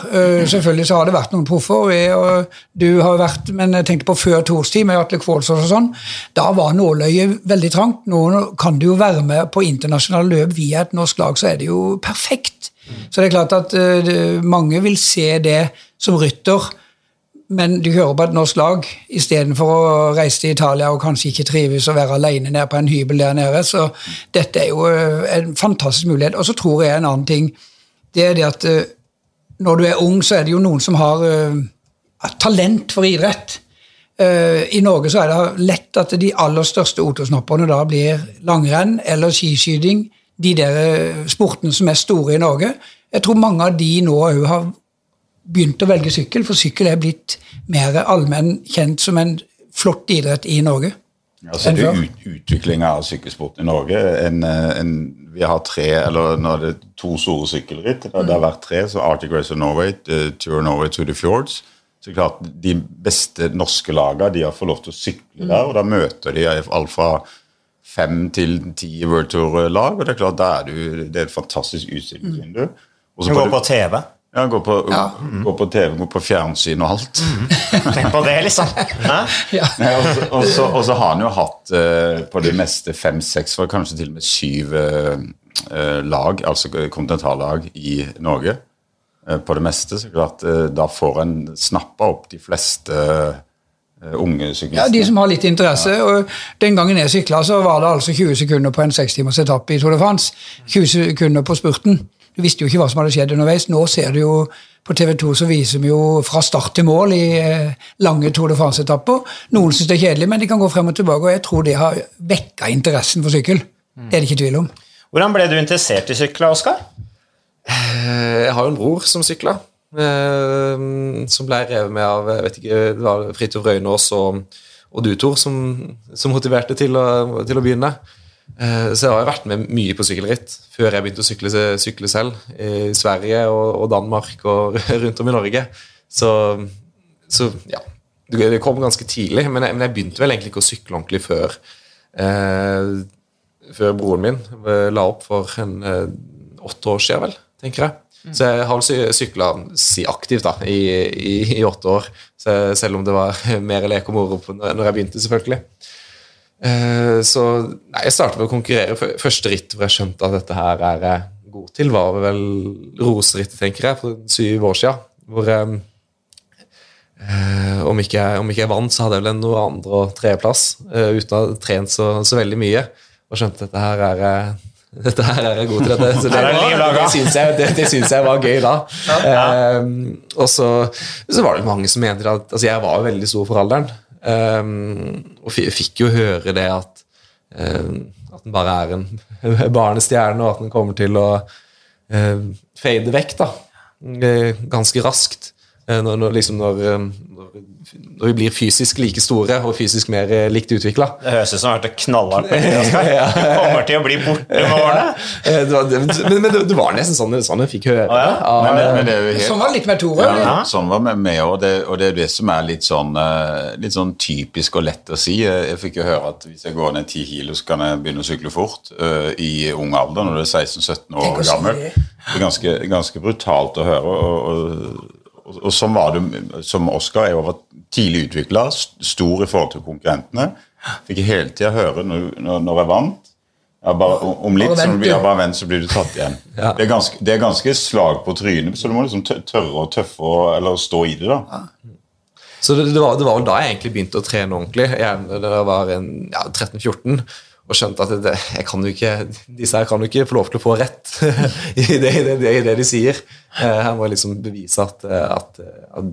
selvfølgelig så har det vært noen proffer. og du har vært, Men jeg tenkte på før Tors tid, med Atle Kvålsås og sånn. Da var nåløyet veldig trangt. Nå kan du jo være med på internasjonale løp via et norsk lag, så er det jo perfekt. Så det er klart at mange vil se det som rytter men du hører på et norsk lag istedenfor å reise til Italia og kanskje ikke trives og være alene nede på en hybel der nede. Så dette er jo eh, en fantastisk mulighet. Og så tror jeg en annen ting. Det er det at eh, når du er ung, så er det jo noen som har uh, talent for idrett. I Norge så er det lett at de aller største otosnopperne da blir langrenn eller skiskyting. De der sportene som er store i Norge. Jeg tror mange av de nå òg har begynt å velge sykkel, for sykkel er blitt mer allmenn kjent som en flott idrett i Norge. Ja, så det er ut, Utviklinga av sykkelsporten i Norge en, en, Vi har tre, eller nå er det to store sykkelritt. Det, det har vært tre, så Arctic Race of Norway, Tour of Norway to the Fjords. Så klart, De beste norske lagene de har fått lov til å sykle der, og da møter de alt fra fem til ti World Tour-lag. og Det er klart, da er du, det er et fantastisk utstillingsvindu. Du går på TV? Ja, gå på, ja. gå på TV, gå på fjernsyn og alt. Mm. Tenk på det, liksom. ja. og, så, og, så, har han jo hatt uh, på det meste fem-seks, for kanskje til og med syv uh, lag, altså kontinentallag, i Norge. Uh, på det meste, så klart da får en snappa opp de fleste unge syklistene. Ja, De som har litt interesse. og Den gangen jeg sykla, så var det altså 20 sekunder på en sekstimers etappe i Tour de France. 20 sekunder på spurten. Du visste jo ikke hva som hadde skjedd underveis. Nå ser du jo på TV 2 så viser vi jo fra start til mål i eh, lange Tour de France-etapper. Noen syns det er kjedelig, men de kan gå frem og tilbake, og jeg tror det har vekka interessen for sykkel. Det er det ikke tvil om. Hvordan ble du interessert i sykler, Oskar? Eh, Jeg har jo en bror som sykla, eh, som ble revet med av jeg vet ikke, det var Fridtjof Røynås og, og du, Tor, som, som motiverte til å, til å begynne. Eh, Så jeg har vært med mye på sykkelritt før jeg begynte å sykle, sykle selv. I Sverige og, og Danmark og [laughs] rundt om i Norge. Så, så ja, det kom ganske tidlig. Men jeg, men jeg begynte vel egentlig ikke å sykle ordentlig før eh, Før broren min eh, la opp for en, eh, åtte år siden, vel, tenker jeg. Så jeg har vel sykla si aktivt da, i, i, i åtte år. Så, selv om det var [laughs] mer lek og moro når jeg begynte, selvfølgelig. Eh, Så nei, jeg startet med å konkurrere. Første ritt hvor jeg skjønte at dette her er jeg god til, var vel Roserittet, tenker jeg, for syv år siden. Hvor eh, om, ikke jeg, om ikke jeg vant, så hadde jeg vel en noe andre- og tredjeplass, eh, uten å ha trent så, så veldig mye. Og skjønte at dette her er jeg [laughs] dette her er jeg god til. Dette. Så det, det det, syns jeg, jeg var gøy da. Eh, og så, så var det mange som mente at altså Jeg var veldig stor for alderen. Um, og fikk jo høre det at um, At den bare er en [laughs] barnestjerne, og at den kommer til å uh, fade vekk da eh, ganske raskt. Eh, Når, når, liksom når, um, når, når vi blir fysisk like store og fysisk mer eh, likt utvikla. Det høres ut som det har vært knallhardt. [laughs] Oskar. Du kommer til å bli borte med [laughs] årene. Eh, det det- Men, men det, det var nesten sånn, sånn jeg fikk høre. ja. Men, men, men det er jo helt Sånn var det litt med Tore. Ja, Ja. sånn var vi med, og det, og det er det som er litt sånn, eh, litt sånn typisk og lett å si. Eh, Jeg fikk jo høre at hvis jeg går ned 10 kilo, så kan jeg begynne å sykle fort uh, i ung alder, når du er 16-17 år gammel. det. Det er ganske, ganske brutalt å høre. og, og, og, og sånn var det som Oskar. Jeg var tidlig utvikla, stor i forhold til konkurrentene. Fikk hele tida høre når, når, jeg vant. jeg bare, om- litt som blir du. jeg bare vent, så blir du tatt igjen. [laughs] Ja. Det, er ganske, det er ganske slag på trynet, så du må liksom tørre og tøffe og, eller stå i det. da. Så det, det, var, det var vel da jeg egentlig begynte å trene ordentlig. Jeg, da jeg var ja, 13-14 og skjønte at det, jeg kan jo ikke, disse her kan jo ikke få lov til å få rett [laughs] i det, i det, i det de sier. Eh, Her må jeg liksom bevise at, eh, at, at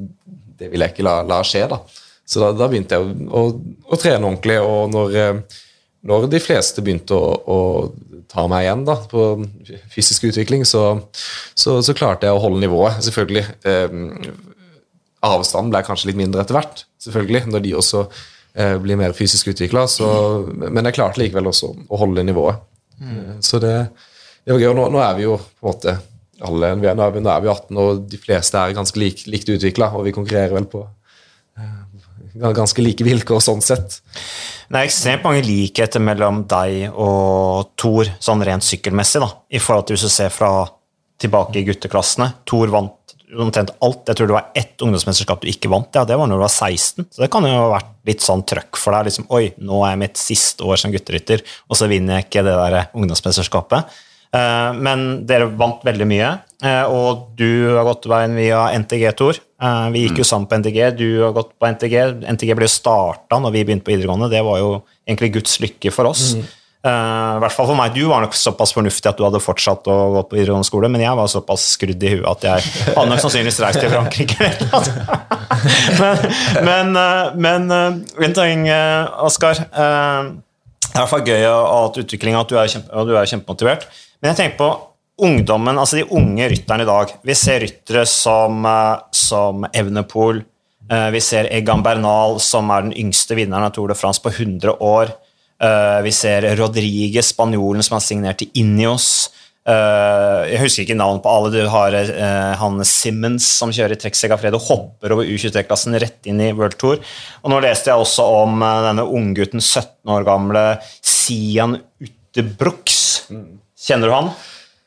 det vil jeg ikke la, la skje. da. Så da, da begynte jeg å, å, å trene ordentlig, og når, eh, når de fleste begynte å, å ta meg igjen da, på fysisk utvikling, så, så, så klarte jeg å holde nivået, selvfølgelig. Eh, avstanden ble kanskje litt mindre etter hvert, selvfølgelig, når de også eh, blir mer fysisk utvikla. Men jeg klarte likevel også å holde nivået. Mm. Så det, det var gøy. Og nå, nå er vi jo på en måte alle vi nå, er vi, nå er vi 18, og de fleste er ganske lik, likt utvikla, og vi konkurrerer vel på eh, ganske like vilkår sånn sett. Det er ekstremt mange likheter mellom deg og Thor, sånn rent sykkelmessig, da, i forhold til hvis du ser fra tilbake i gutteklassene. Thor vant omtrent alt. Jeg tror det var ett ungdomsmesterskap du ikke vant, ja, det var når du var 16. Så det kan jo ha vært litt sånn trøkk for deg. liksom, Oi, nå er jeg mitt siste år som gutterytter, og så vinner jeg ikke det der ungdomsmesterskapet. Eh, Men dere vant veldig mye, eh, og du har gått veien via NTG, Tor. Eh, Vi gikk jo sammen på NTG, du har gått på NTG. NTG ble jo starta når vi begynte på videregående, det var jo egentlig Guds lykke for oss. Eh, I hvert fall for meg. Du var nok såpass fornuftig at du hadde fortsatt å gå på videregående skole, men jeg var såpass skrudd i huet at jeg hadde nok sannsynligvis reist til Frankrike. [laughs] men men, eh, eh, en ting, Oskar. det er i hvert fall gøy at utviklinga at du er, kjempe, og du er kjempemotivert. Men jeg tenker på ungdommen, altså de unge rytterne i dag. Vi ser ryttere som, som Evnepol. Vi ser Egan Bernal, som er den yngste vinneren av Tour de France på 100 år. Eh, Vi ser Rodrige, spanjolen som har signert til Ineos. Uh, jeg husker ikke navnet på alle. Du har uh, han Simmons som kjører i Trek Segafredo, hopper over U23-klassen rett inn i World Tour. Og nå leste jeg også om uh, denne unggutten, 17 år gamle Sian Uttebrooks. Kjenner du han?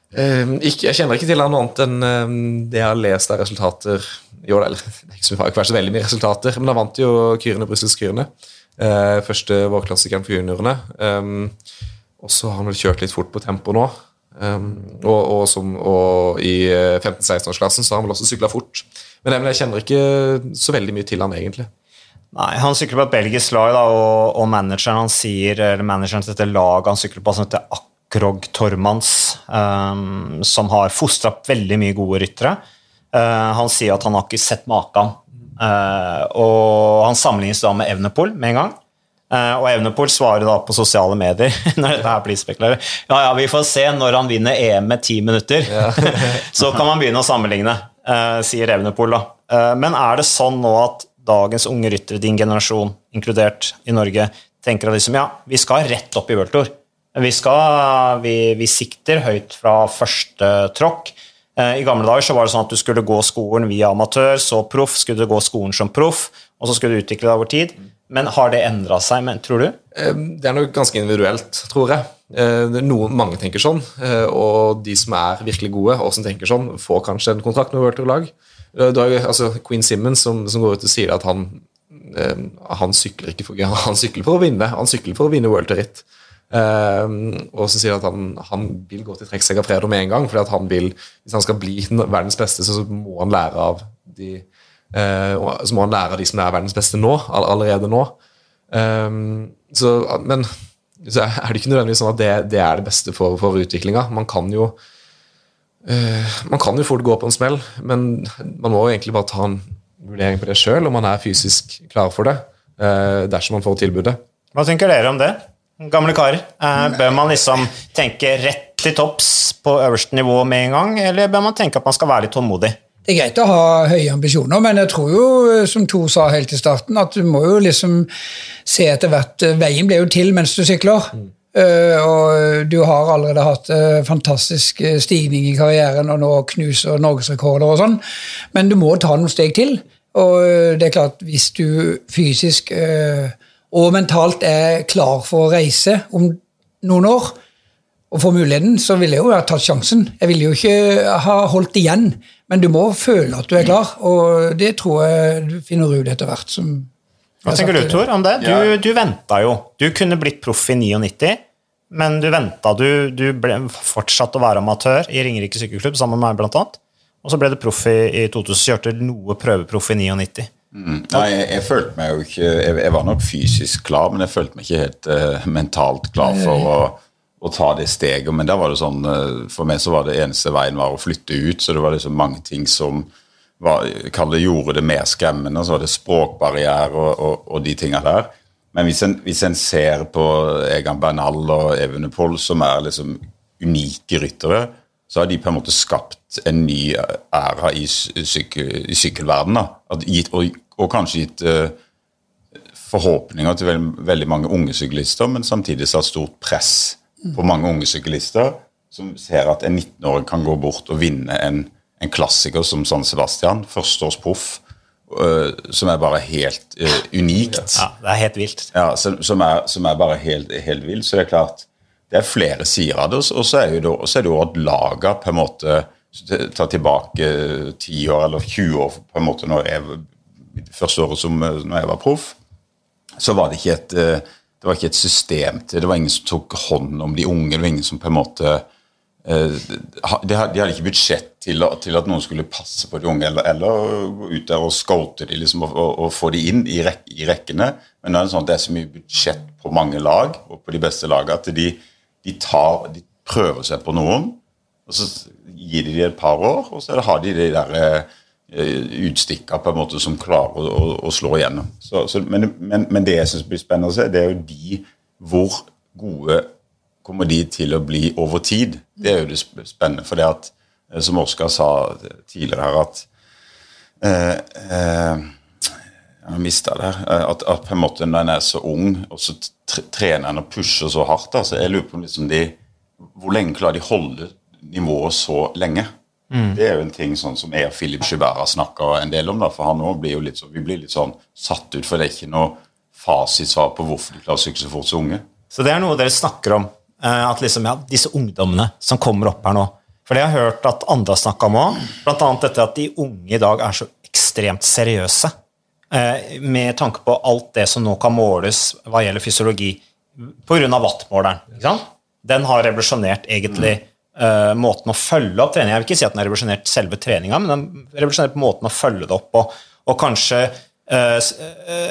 Uh, ikke, jeg kjenner ikke til han annet enn eh, det jeg har lest av resultater Jo, [laughs] det er det har ikke vært så veldig mye resultater, men han vant jo Kyrne Brussels Kyrne. Eh, første vårklassikeren for juniorene. Um, og så har han vel kjørt litt fort på tempo nå. Um, og, og, som, og i 15-16-årsklassen så har han vel også sykla fort. Men jeg kjenner ikke så veldig mye til han egentlig. Nei, Han sykler på et belgisk lag, da, og, og manageren han sier, eller manageren til dette laget han sykler på, som heter Akrog Tormans, um, som har fostra veldig mye gode ryttere. Uh, han sier at han har ikke sett maken. Uh, og han sammenlignes da med Evnepol med en gang. Uh, og Evnepol svarer da på sosiale medier [laughs] når dette her blir spekulert. Ja, ja, vi får se når han vinner EM med ti minutter. Ja. [laughs] Så kan man begynne å sammenligne, sier Evnepol. da. men er det sånn nå at dagens unge ryttere, din generasjon inkludert i Norge, tenker at liksom, ja, vi skal rett opp i World Tour. Vi, skal, vi, vi sikter høyt fra første tråkk. Eh, I gamle dager så var det sånn at du skulle gå skolen via amatør, så proff, skulle du gå skolen som proff, og så skulle du utvikle deg over tid. Men har det endra seg, men, tror du? Eh, det er nok ganske individuelt, tror jeg. Eh, noen, mange tenker sånn, og de som er virkelig gode, og som tenker sånn, får kanskje en kontrakt med World. Eh, du har jo altså, Queen Simmons som, som, går ut og sier at han, eh, han, sykler ikke for, [laughs] han sykler for å vinne. Han sykler for å vinne World Tour Ritt. Eh, og så sier han at han, han vil gå til Trek Fredo med en gang. fordi han vil, Hvis han skal bli verdens beste, så må han lære av de eh, så må han lære av de som er verdens beste nå, allerede nå. Eh, så, men så er det ikke nødvendigvis sånn at det, det er det beste for, for utviklinga. Man kan jo Uh, man kan jo fort gå på en smell, men man må jo egentlig bare ta en vurdering på det sjøl, om man er fysisk klar for det, uh, dersom man får tilbudet. Hva tenker dere om det, gamle karer? Uh, bør man liksom tenke rett til topps på øverste nivå med en gang, eller bør man tenke at man skal være litt tålmodig? Det er greit å ha høye ambisjoner, men jeg tror jo, som To sa helt i starten, at du må jo liksom se etter hvert Veien blir jo til mens du sykler. Mm. Uh, og du har allerede hatt uh, fantastisk eh, stigning i karrieren og nå knuser norgesrekorder og sånn, men du må ta noen steg til. Og uh, det er klart, hvis du fysisk og mentalt er klar for å reise om noen år og får muligheten, så ville jeg jo ha tatt sjansen. Jeg ville jo ikke ha holdt igjen, men du må føle at du er klar, og det tror jeg du finner ut etter hvert. som hva tenker du, Tor, om det? Du, ja. du venta jo. Du kunne blitt proff i 99, men du venta. Du, du ble, fortsatt å være amatør i Ringerike sykkelklubb sammen med meg, blant annet. Og så ble du proff i, i 2000, kjørte noe prøveproff i 99. Mm. Nei, jeg, jeg, følte meg jo ikke jeg, jeg, var nok fysisk klar, men jeg følte meg ikke helt uh, mentalt klar for å, å, ta det steget. Men der var det sånn, uh, for meg så var det eneste veien var å flytte ut, så det var liksom mange ting som var, det, gjorde det mer skremmende. Så var det språkbarriere og, og, og, de tinga der. Men hvis en, hvis en, ser på Egan Bernal og Evenepol som er liksom unike ryttere, så har de på en måte skapt en ny æra i, sykkel, i sykkelverdenen. Og, og, kanskje gitt uh, forhåpninger til veldig, veldig, mange unge syklister, men samtidig satt stort press på mange unge syklister som ser at en 19-åring kan gå bort og vinne en en klassiker som San Sebastian, førsteårsproff, uh, som er bare helt uh, unikt. Ja, det er helt vilt. Ja, som, som, er, som er, bare helt, helt vilt. Så det er klart, det er flere sider av det. Og så er, det, jo at laga på en måte tar tilbake 10 år eller 20 år på en måte når jeg, første året som når jeg var proff, så var det ikke et det var ikke et system til Det var ingen som tok hånd om de unge. Det var ingen som på en måte Eh, de hadde ikke budsjett til, at noen skulle passe på de unge, eller, eller gå ut der og scoute de liksom, og, og, få de inn i, rek, i, rekkene. Men det er, sånn at det er så mye budsjett på mange lag, og på de beste lagene, at de, de, tar, de prøver seg på noen, og så gir de dem et par år, og så har de de der uh, utstikka på en måte som klarer å, å, å slå igjennom. Så, så, men, men, men, det jeg syns blir spennende å se, det er jo de hvor gode kommer de til å bli over tid? Det er jo det spennende. For det at, eh, som Oskar sa tidligere her, at eh, eh, mista det. At, at, på en måte når en er så ung, og så trener en og pusher så hardt så Jeg lurer på liksom de, hvor lenge klarer de holde nivået så lenge? Mm. Det er jo en ting sånn som jeg og Philip Schubert har snakka en del om. da, for han også blir jo litt så, Vi blir litt sånn satt ut, for det er ikke noe fasitsvar på hvorfor de klarer å sykle så fort så unge. Så det er noe dere snakker om Eh, at liksom, ja, disse ungdommene som kommer opp her nå For det har hørt at andre har snakka om òg. Bl.a. dette at de unge i dag er så ekstremt seriøse. Eh, med tanke på alt det som nå kan måles hva gjelder fysiologi pga. wattmåleren. Den har revolusjonert egentlig eh, måten å følge opp trening Jeg vil ikke si at den har revolusjonert selve treninga, men den har revolusjonert måten å følge det opp på, og kanskje uh,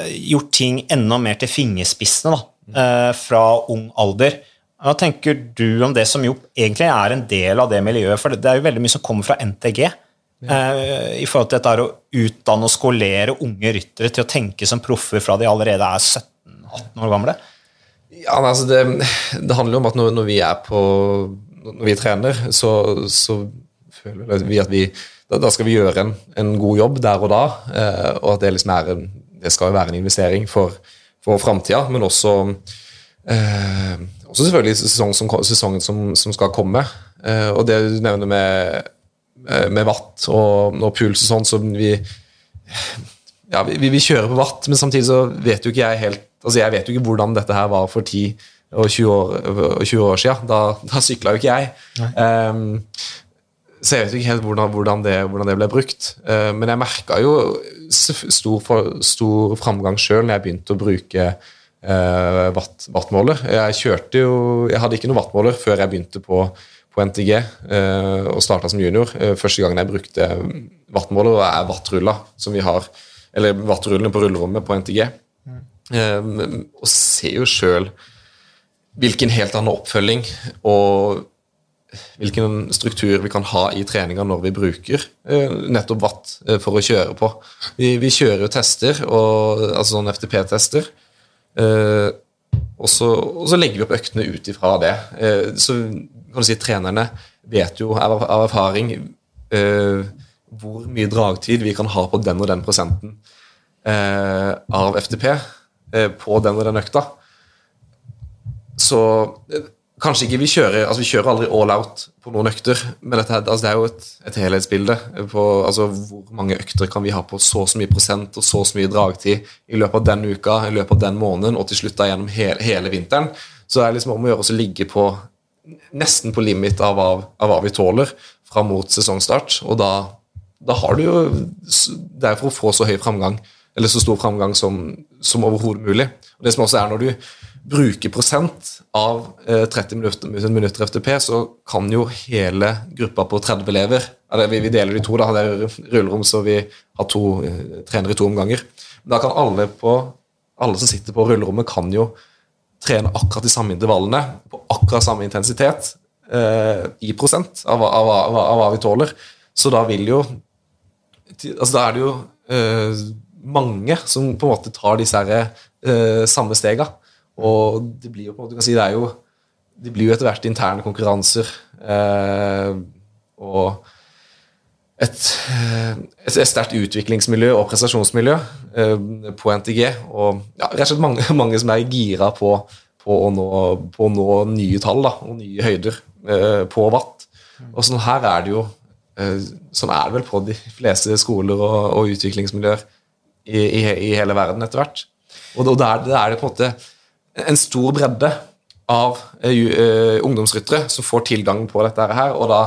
gjort ting enda mer til fingerspissene da, fra ung alder. Hva tenker du om det som jo egentlig er en del av det miljøet? For det er jo veldig mye som kommer fra NTG. Eh, I forhold til dette å utdanne og skolere unge ryttere til å tenke som proffer fra de allerede er 17-18 år gamle. Ja, altså det, det handler jo om at når, når vi er på Når vi trener, så, så føler vi at vi da, da skal vi gjøre en, en god jobb der og da, eh, og at det liksom er en, det skal jo være en investering for, for framtida, men også eh, også selvfølgelig sesongen som, sesongen som, som skal komme. Eh, og det du nevner med, med watt og, og puls og sånn, så vi ja, vi, vi kjører på watt, men samtidig så vet jo ikke jeg helt altså Jeg vet jo ikke hvordan dette her var for 10 og 20 år, og 20 år siden. Da, da sykla jo ikke jeg. Um, så jeg vet jo ikke helt hvordan, hvordan, det, hvordan det ble brukt. Uh, men jeg merka jo stor, for, stor framgang sjøl når jeg begynte å bruke uh, watt, wattmåler. Jeg kjørte jo Jeg hadde ikke noen wattmåler før jeg begynte på, på NTG eh, og starta som junior. Eh, første gangen jeg brukte wattmåler, er wattrulla som vi har eller vattrullene på rullerommet på NTG. Eh, og ser jo sjøl hvilken helt annen oppfølging og hvilken struktur vi kan ha i treninga når vi bruker nettopp watt for å kjøre på. Vi, vi kjører jo tester, og, altså sånn FTP-tester. Og, så, og så legger vi opp øktene ut ifra det. Eh, så kan du si trenerne vet jo av, av erfaring eh, hvor mye dragtid vi kan ha på den og den prosenten eh, av FTP eh, på den og den økta. Så kanskje ikke vi kjører altså vi kjører aldri all out på noen økter, men dette, altså det er jo et, et helhetsbilde på altså hvor mange økter kan vi ha på så så mye prosent og så så mye dragtid i løpet av den uka, i løpet av den måneden, og til slutt da gjennom hele, hele vinteren. Så det er liksom om å gjøre å ligge på nesten på limit av hva, av hva vi tåler fram mot sesongstart, og da, da har du jo Det er for å få så høy framgang, eller så stor framgang som, som overhodet mulig. Og Det som også er når du bruker prosent av eh, 30 minutter, minutter FTP, så kan jo hele gruppa på 30 elever vi, vi deler de to, da, det er rullerom, så vi har to eh, trenere i to omganger. Men da kan alle, på, alle som sitter på rullerommet, kan jo trene akkurat de samme intervallene på akkurat samme intensitet eh, i prosent av, av, av, av hva vi tåler. Så da vil jo altså Da er det jo eh, mange som på en måte tar disse her, eh, samme stega. Og det blir jo på en måte, du kan si, det er jo det blir jo etter hvert interne konkurranser. Eh, og et, eh, et, sterkt utviklingsmiljø og prestasjonsmiljø eh, på NTG. Og ja, rett og slett mange, [laughs] mange som er gira på, på, å nå, på å nå nye tall da, og nye høyder eh, på watt. Og sånn her er det jo eh, Sånn er det vel på de fleste skoler og, og utviklingsmiljøer i, i, i hele verden etter hvert. Og da der, der er det på en måte en stor bredde av eh, eh, ungdomsryttere som får tilgang på dette her, og da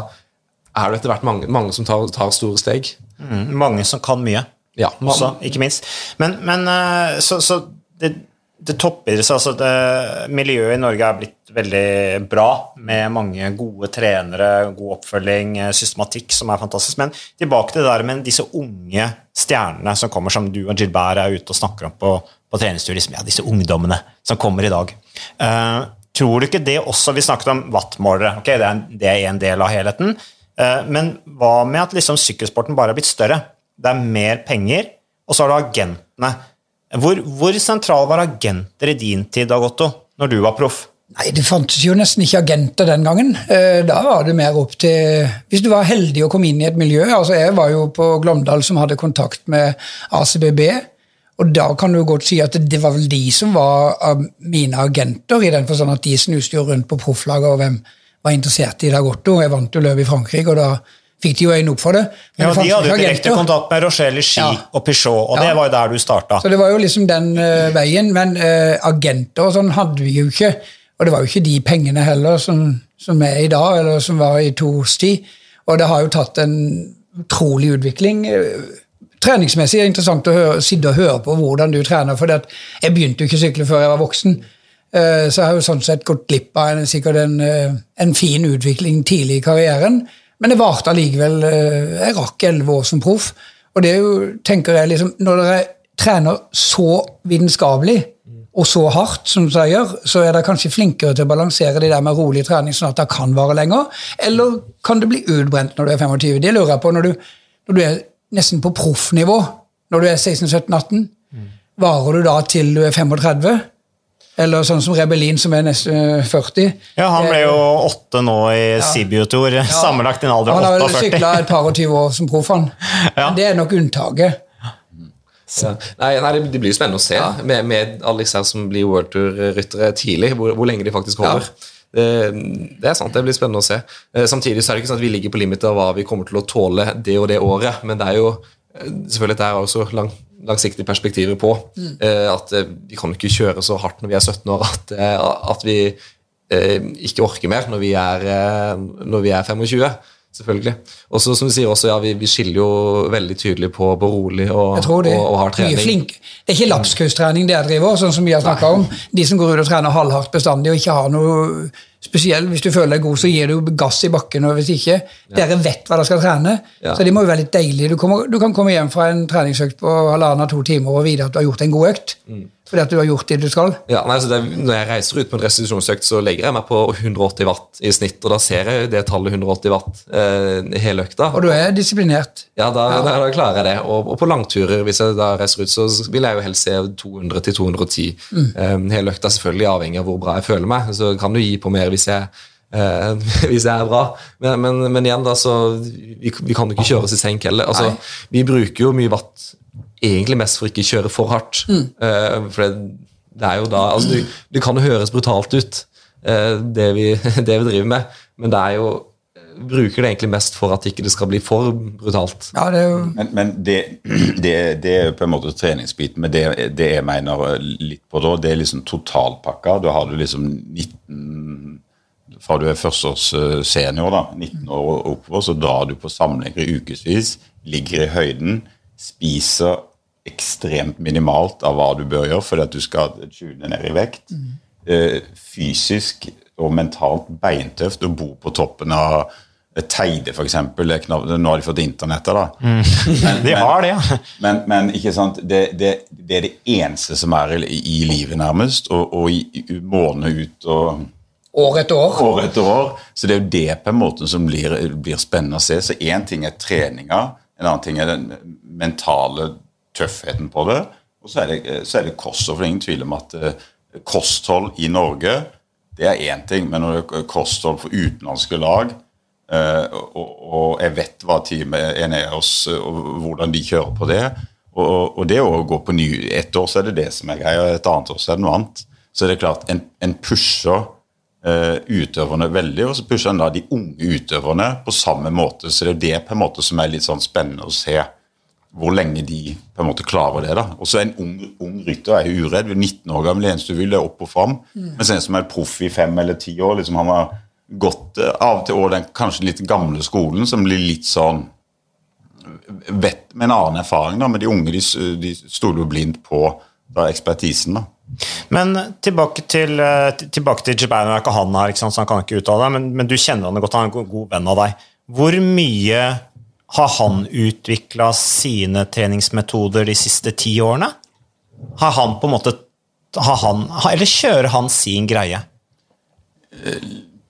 er det etter hvert mange, mange som tar, tar store steg. Mm, mange som kan mye. Ja, man- også, ikke minst. Men, men eh, så, så det, det toppidretts, altså det, miljøet i Norge er blitt veldig bra, med mange gode trenere, god oppfølging, systematikk som er fantastisk. Men tilbake til det der med disse unge stjernene som kommer, som du og Gilbert er ute og snakker om på, på treningstur. Liksom, ja, disse ungdommene som kommer i dag. Uh, tror du ikke det også Vi snakket om wattmålere. Okay, Det er, det er en del av helheten. Uh, men hva med at liksom sykkelsporten bare har blitt større? Det er mer penger, og så har du agentene. Hvor, hvor sentral var agenter i din tid, Dag Otto, når du var proff? Nei, Det fantes jo nesten ikke agenter den gangen. Eh, Da var det mer opp til Hvis du var heldig å komme inn i et miljø altså Jeg var jo på Glåmdal som hadde kontakt med ACBB. Og da kan du godt si at det var vel de som var mine agenter, i den forstand at de snuste jo rundt på profflaget og hvem var interessert i Dag Otto. Jeg vant jo løp i Frankrike, og da fikk de jo øynene opp for det. Men Ja, det de hadde jo direkte kontakt med Rochelle Ski Ja. og Peugeot, og Ja. det var jo der du starta. Så det var jo liksom den uh, veien, men uh, agenter og sånn hadde vi jo ikke. Og det var jo ikke de pengene heller som, som er i dag, eller som var i to års tid. Og det har jo tatt en utrolig utvikling. Eh, Treningsmessig er det interessant å høre, sitte og høre på hvordan du trener, for jeg begynte jo ikke å sykle før jeg var voksen. Eh, Så jeg har jo sånn sett gått glipp av en, sikkert en, eh, en fin utvikling tidlig i karrieren. Men det varte allikevel eh, Jeg rakk elleve år som proff. Og det er jo, tenker jeg liksom, Når dere trener så vitenskapelig og så hardt som dere gjør, så er dere kanskje flinkere til å balansere det der med rolig trening, sånn at det kan vare lenger. Eller kan det bli utbrent når du er 25? Det lurer jeg på når du, når du er nesten på proffnivå. Når du er 16-17-18, varer du da til du er 35? Eller sånn som Rebellin, som er nesten 40. Ja, Han ble Eh, jo åtte nå i Sibiotor, sammenlagt i en alder 48. Han har vel 48. sykla et par og tyve år som proff, han. [laughs] Ja. Men det er nok unntaket. Ja. Nei, nei, det, blir jo spennende å se med, med alle disse her som blir World Tour-ryttere tidlig, hvor, hvor lenge de faktisk holder. Det, det er sant, det blir spennende å se. Eh, Samtidig så er det ikke sånn at vi ligger på limitet av hva vi kommer til å tåle det og det året, men det er jo eh, selvfølgelig det er også lang, langsiktige perspektiver på. eh, At eh, vi kan ikke kjøre så hardt når vi er 17 år at, eh, at vi eh, ikke orker mer når vi er, eh, når vi er 25. Selvfølgelig. Og så som du sier også, ja, vi, vi skiller jo veldig tydelig på, på rolig og, og, og hard trening. flink. Det er ikke lapskaustrening det jeg driver, sånn som vi har snakka om. De som går ut og trener halvhardt bestandig og ikke har noe spesiell Hvis du føler deg god, så gir du gass i bakken, og hvis ikke Dere vet hva dere skal trene, Ja. så det må jo være litt deilig. Du, kommer, du kan komme hjem fra en treningsøkt på halvannen to timer og vite at du har gjort en god økt. Mm. Fordi at du har gjort det du skal. Ja, nei, det, når jeg reiser ut på en restitusjonsøkt, så legger jeg meg på 180 watt i snitt, og da ser jeg det tallet 180 watt eh, hele økta. Og du er disiplinert. Ja, da, Da, da klarer jeg det. Og, og på langturer, hvis jeg da reiser ut, så vil jeg jo helst se 200 til 210 eh, hele økta. Selvfølgelig avhengig av hvor bra jeg føler meg. Så kan du gi på mer hvis jeg eh, [laughs] hvis jeg er bra. Men, men, men igjen, da, så vi, vi kan jo ikke kjøre oss i senk heller. Altså, vi bruker jo mye watt egentlig mest for ikke kjøre for hardt. Eh, for det, det er jo da altså, det, det kan jo høres brutalt ut, eh, det, vi, [laughs] det vi driver med, men det er jo bruker det egentlig mest for at ikke det skal bli for brutalt. Ja, det er jo Men, men det, [clears throat] det, det er jo på en måte treningsbiten. Men det, det jeg mener litt på da, det er liksom totalpakka. Da har du liksom 19 Fra du er førsteårs eh, senior, da, 19 år og oppover, så drar du på samlinger i ukevis, ligger i høyden, spiser ekstremt minimalt av hva du bør gjøre fordi at du skal tune ned i vekt. Mm. fysisk og mentalt beintøft å bo på toppen av Teide, f.eks. Nå har de fått internettet, da. Men, De har det, ja. men, men ikke sant, det, det, det er det eneste som er i, i livet, nærmest. Og, og i, i måned ut og år etter år. år etter år. Så det er jo det på en måte som blir, blir spennende å se. Så én ting er treninga, en annen ting er den mentale tøffheten på det. Og så er det, så er det kosthold. For det er ingen tvil om at eh, kosthold i Norge det er én ting, men når det er kosthold for utenlandske lag eh, og, og jeg vet hva teamet oss, og hvordan de kjører på det. Og, og det å gå på ny Ett år så er det det som er greia, et annet år så er det noe annet. Så det er klart, en, en pusher eh, utøverne veldig, og så pusher en da de unge utøverne på samme måte. Så det er det på en måte som er litt sånn spennende å se hvor lenge de på en måte klarer det. da. Og så En ung, ung rytter er jo uredd. Er 19 år gammel, det eneste du vil, er opp og fram. Mens en som er proff i fem eller ti år, liksom han har gått eh, av og til over den kanskje litt gamle skolen, som blir litt sånn vet med en annen erfaring. da, Men de unge de, de stoler jo blindt på da, ekspertisen. da. Men tilbake til, eh, til- tilbake til Japan. Nå er ikke han her, ikke sant, så han kan ikke uttale det, men, men du kjenner han godt, han er en god, venn av deg. Hvor mye har han utvikla sine treningsmetoder de siste ti årene? Har han på en måte har han, Eller kjører han sin greie?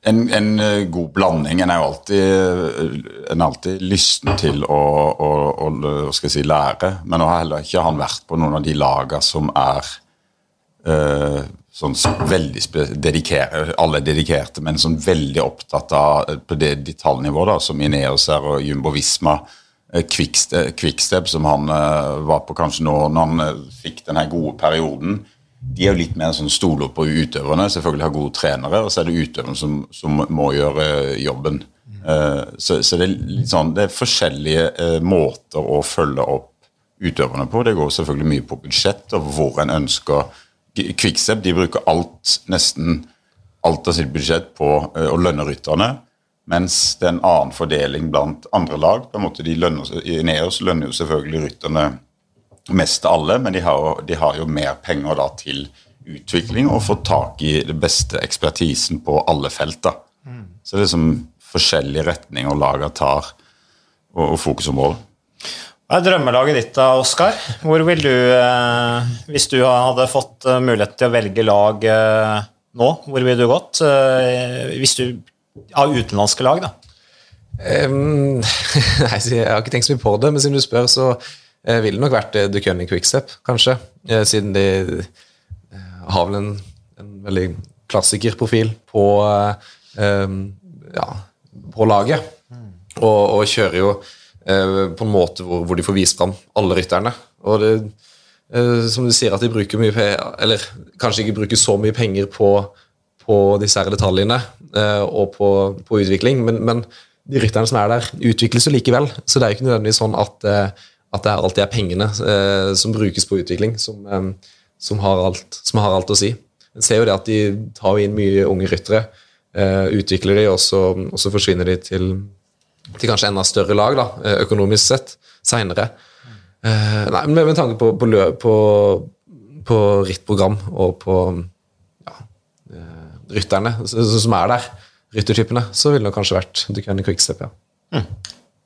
En, en eh, god blanding. En er jo alltid, en er alltid lysten til å, å, å si, lære. Men nå har heller ikke han vært på noen av de lagene som er eh, sånn veldig dedikere, Alle er dedikerte, men sånn veldig opptatt av eh, på det detaljnivået, da, som Ineos her og Jumbo Visma. eh, Quickstep, som han eh, var på kanskje nå når han eh, fikk den gode perioden. De er jo litt mer sånn stoler på utøverne, selvfølgelig har gode trenere, og så er det utøverne som, som må gjøre eh, jobben. Eh, så, så det er litt sånn, det er forskjellige eh, måter å følge opp utøverne på. Det går selvfølgelig mye på budsjett og hvor en ønsker Quickstep de bruker alt, nesten alt av sitt budsjett på å lønne rytterne, mens det er en annen fordeling blant andre lag. på en måte de lønner, I Neos lønner jo selvfølgelig rytterne mest alle, men de har, jo, de har jo mer penger da til utvikling og får tak i det beste ekspertisen på alle felter. Så det er liksom forskjellige retninger laget tar, og, og fokusområder. Hva er drømmelaget ditt da, Oskar? Hvor vil du, eh, hvis du hadde fått eh, mulighet til å velge lag eh, nå, hvor ville du gått? Eh, hvis du Av utenlandske lag, da. Um, [laughs] nei, jeg har ikke tenkt så mye på det, men siden du spør, så eh, ville nok vært uh, Ducunning Quickstep, kanskje. Eh, siden de eh, har vel en, en veldig klassikerprofil på, eh, ja, på laget. Og, og kjører jo eh, på en måte hvor, hvor de får vist fram alle rytterne. Og det, eh, som du sier, at de bruker mye Eller kanskje ikke bruker så mye penger på, på disse her detaljene eh, og på, på utvikling, men, men de rytterne som er der, utvikles jo likevel. Så det er jo ikke nødvendigvis sånn at, eh, at det er alltid er pengene eh, som brukes på utvikling, som, eh, som, har alt, som har alt å si. En ser jo det at de tar inn mye unge ryttere, eh, utvikler de, og så, og så forsvinner de til, til kanskje enda større lag, da, eh, økonomisk sett, seinere. Eh, nei, men med tanke på, på, på, på rittprogram og på ja, eh, rytterne som er der, ryttertypene, så ville det kanskje vært Ducani Quickstep, ja.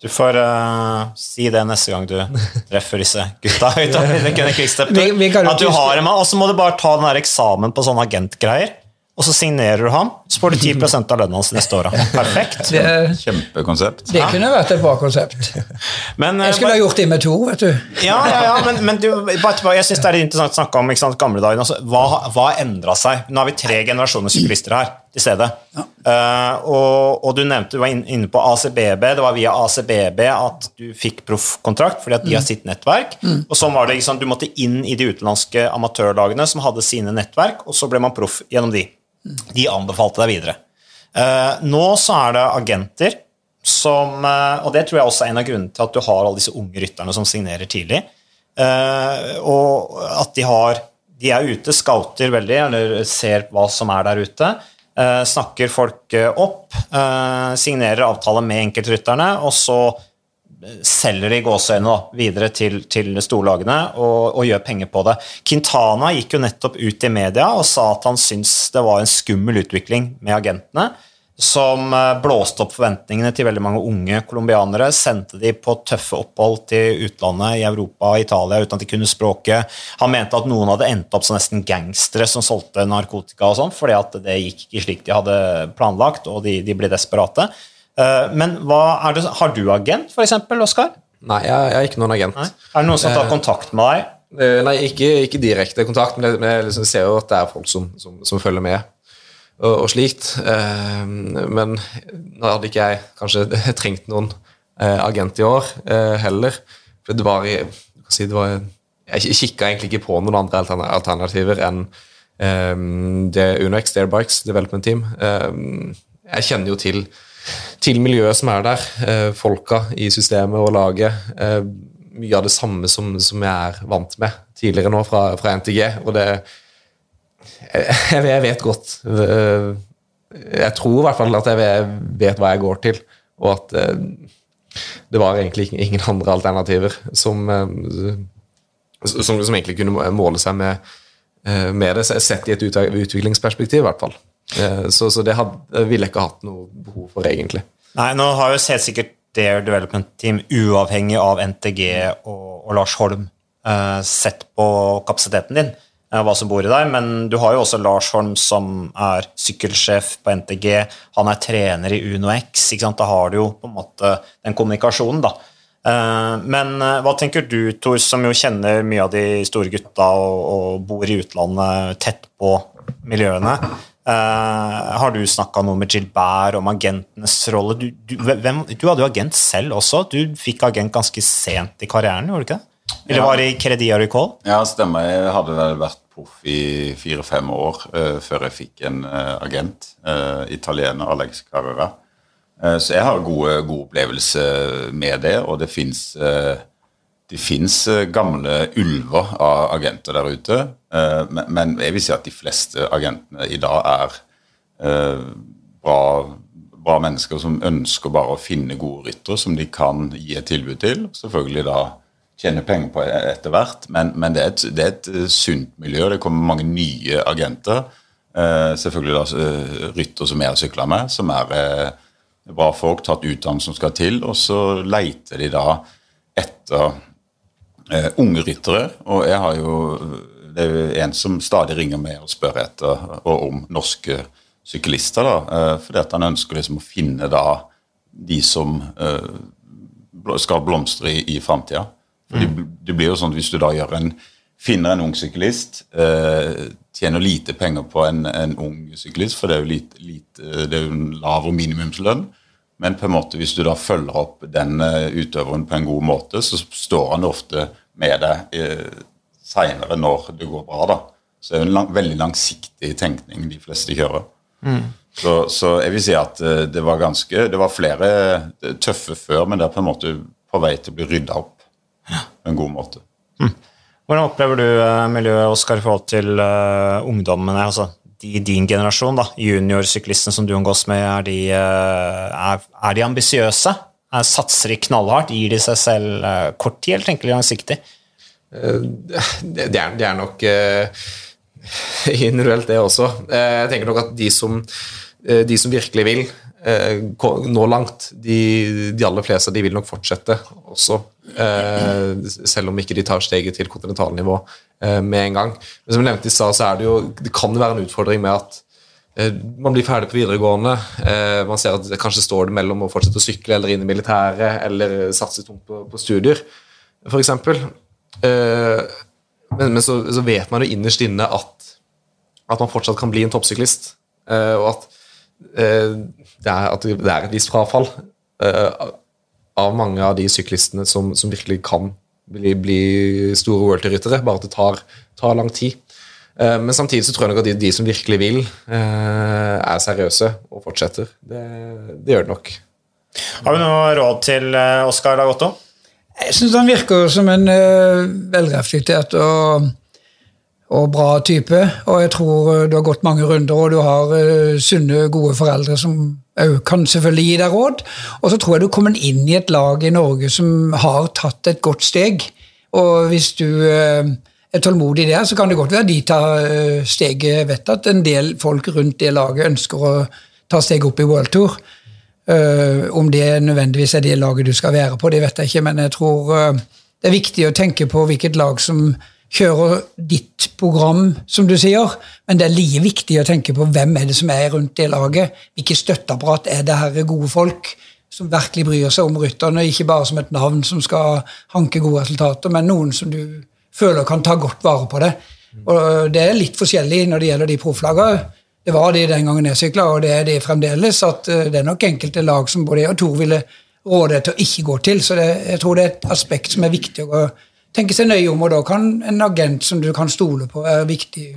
Du får uh, si det neste gang du [laughs] treffer disse gutta. At du har dem, og så må du bare ta den der eksamen på sånne agentgreier, og så signerer du ham, så får du 10% av lønna hans neste år. [laughs] Perfekt. Det, Kjempekonsept. det kunne vært et bra konsept. Men, eh, Jeg skulle ha gjort det med to, vet du. Ja, ja, ja, men, men du, bare, jeg synes det er interessant å snakke om ikke sant, gamle dager. Altså, hva har endra seg? Nå har vi tre generasjoner syklister her til Ja. Uh, og, og du nevnte du var inne på ACBB. Det var via ACBB at du fikk proffkontrakt fordi at de har sitt nettverk. Og sånn var det, sant, Du måtte inn i de utenlandske amatørlagene som hadde sine nettverk, og så ble man proff gjennom de. De anbefalte deg videre. Uh, nå så er det agenter som uh, Og det tror jeg også er en av grunnene til at du har alle disse unge rytterne som signerer tidlig. Og at de har De er ute, scouter veldig, eller ser hva som er der ute. Eh, snakker folk eh, opp, eh, signerer avtale med enkeltrytterne, og så selger de gåseøynene videre til, til storlagene og, og gjør penger på det. Quintana gikk jo nettopp ut i media og sa at han syntes det var en skummel utvikling med agentene, som eh, blåste opp forventningene til veldig mange unge colombianere, sendte de på tøffe opphold til utlandet, i Europa og Italia, uten at de kunne språket. Han mente at noen hadde endt opp som nesten gangstere som solgte narkotika og sånn, fordi at det gikk ikke slik de hadde planlagt, og de, de ble desperate. Eh, Men det, har du agent, f.eks., Oskar? Nei, jeg, jeg er ikke noen agent. Nei? Er det noen som tar kontakt med deg? Eh, Nei, ikke, ikke direkte kontakt, men jeg, men jeg liksom ser jo at det er folk som, som, som følger med. Og, og slikt. Eh, men nå hadde ikke jeg kanskje [laughs] trengt noen eh, agent i år eh, heller. For det var, si, Jeg kikka egentlig ikke på noen andre alternativer enn det UnoX Stairbikes Development Team. Jeg kjenner jo til, til miljøet som er der. folka i systemet og laget. mye av det samme som, som jeg er vant med tidligere nå fra, fra NTG. Og det jeg, jeg vet godt øh, Jeg tror i hvert fall at jeg vet hva jeg går til, og at øh, det var egentlig ingen- andre alternativer som, øh, som, som egentlig kunne måle seg med, med det, sett i et utviklingsperspektiv, i hvert fall. Eh, Så, så det hadde, ville jeg ikke hatt noe behov for, egentlig. Nei, nå har jo helt sikkert Dare Development Team, uavhengig av NTG og, og Lars Holm, eh, sett på kapasiteten din, eh, hva som bor i deg, men du har jo også Lars Holm som er sykkelsjef på NTG, han er trener i UnoX, ikke sant? da har du jo på en måte den kommunikasjonen, da. Eh, Men eh, hva tenker du, Tor, som jo kjenner mye av de store gutta og, og bor i utlandet tett på miljøene? Eh, har du snakka noe med Gilbert om agentenes rolle? Du, du, hvem, du hadde jo agent selv også. Du fikk agent ganske sent i karrieren, gjorde du ikke det? Eller var det i Credit Agricole? Ja, stemmer. Jeg hadde vel vært proff i fire-fem år uh, før jeg fikk en uh, agent. uh, italiener Alex Carrera. Så jeg har gode, god opplevelser med det, og det fins det fins gamle ulver av agenter der ute, men, jeg vil si at de fleste agentene i dag er bra, bra mennesker som ønsker bare å finne gode ryttere som de kan gi et tilbud til. Selvfølgelig da tjene penger på etter hvert, men, men det, er et, det, er et, eh, sunt miljø. Det kommer mange nye agenter. Eh, selvfølgelig da eh, rytter som jeg har sykla med, som er eh, bra folk, tatt utdannelse som skal til, og så leiter de da etter eh, unge ryttere. Og jeg har jo Det er jo en som stadig ringer meg og spør etter og om norske syklister, da, eh, fordi at han ønsker liksom å finne da de som skal blomstre i, i framtida. Det, det blir jo sånn at Hvis du da en, finner en ung syklist, eh, tjener lite penger på en, en ung syklist, for det er jo lite, lite, det er jo en lav minimumslønn. Men på en måte hvis du da følger opp den uh, utøveren på en god måte, så står han ofte med deg eh, seinere når det går bra. da. Så det er jo en lang, veldig langsiktig tenkning de fleste kjører. Mm. Så, så, jeg vil si at uh, det var ganske, det var flere tøffe før, men det er på en måte på vei til å bli rydda opp på en god måte. Mm. Hvordan opplever du uh, miljøet, Oskar, i forhold til uh, ungdommene? altså de din generasjon, da, juniorsyklistene som du omgås med, er de, uh, er, er de ambisiøse? Satser de knallhardt? Gir de seg selv kort tid, eller tenker de langsiktig? Det er, det er nok [laughs] individuelt, det også. Jeg tenker nok at de som, de som virkelig vil, eh, nå langt. De, de, aller fleste de vil nok fortsette også, eh, selv om ikke de tar steget til kontinentalnivå eh, med en gang. Men som jeg nevnte i stad, så er det jo Det kan jo være en utfordring med at eh, man blir ferdig på videregående. Eh, man ser at det kanskje står det mellom å fortsette å sykle eller inn i militæret eller satse tungt på, på studier, f.eks. Eh, men, men så, så, vet man jo innerst inne at, at man fortsatt kan bli en toppsyklist. og at det er at det er et visst frafall uh, av mange av de syklistene som, som virkelig kan bli, bli store worldryttere, bare at det tar, tar lang tid. Uh, men samtidig så tror jeg nok at de, de som virkelig vil, uh, er seriøse og fortsetter. Det, det, gjør det nok. Har du noe råd til Oskar Dagotto? Jeg syns han virker som en velreflektert og og bra type. Og jeg tror eh, du har gått mange runder, og du har uh, sunne, gode foreldre som òg kan selvfølgelig gi deg råd. Og så tror jeg du kommer inn i et lag i Norge som har tatt et godt steg. Og hvis du uh, er tålmodig der, så kan det godt være de tar uh, steget. Jeg vet at en del folk rundt det laget ønsker å ta steget opp i World Tour. om det nødvendigvis er det laget du skal være på, det vet jeg ikke, men jeg tror det er viktig å tenke på hvilket lag som kjører ditt program, som du sier, men det er like viktig å tenke på hvem er det som er rundt det laget. Hvilke støtteapparat er det her gode folk som virkelig bryr seg om rytterne, ikke bare som et navn som skal hanke gode resultater, men noen som du føler kan ta godt vare på det. Og Det er litt forskjellig når det gjelder de profflagene. Det var de den gangen jeg sykla, og det er de fremdeles. at eh, Det er nok enkelte lag som både jeg og Tor ville råde til å ikke gå til. Så det, jeg tror det er et aspekt som er viktig å tenke seg nøye om, og da kan en agent som du kan stole på, være viktig,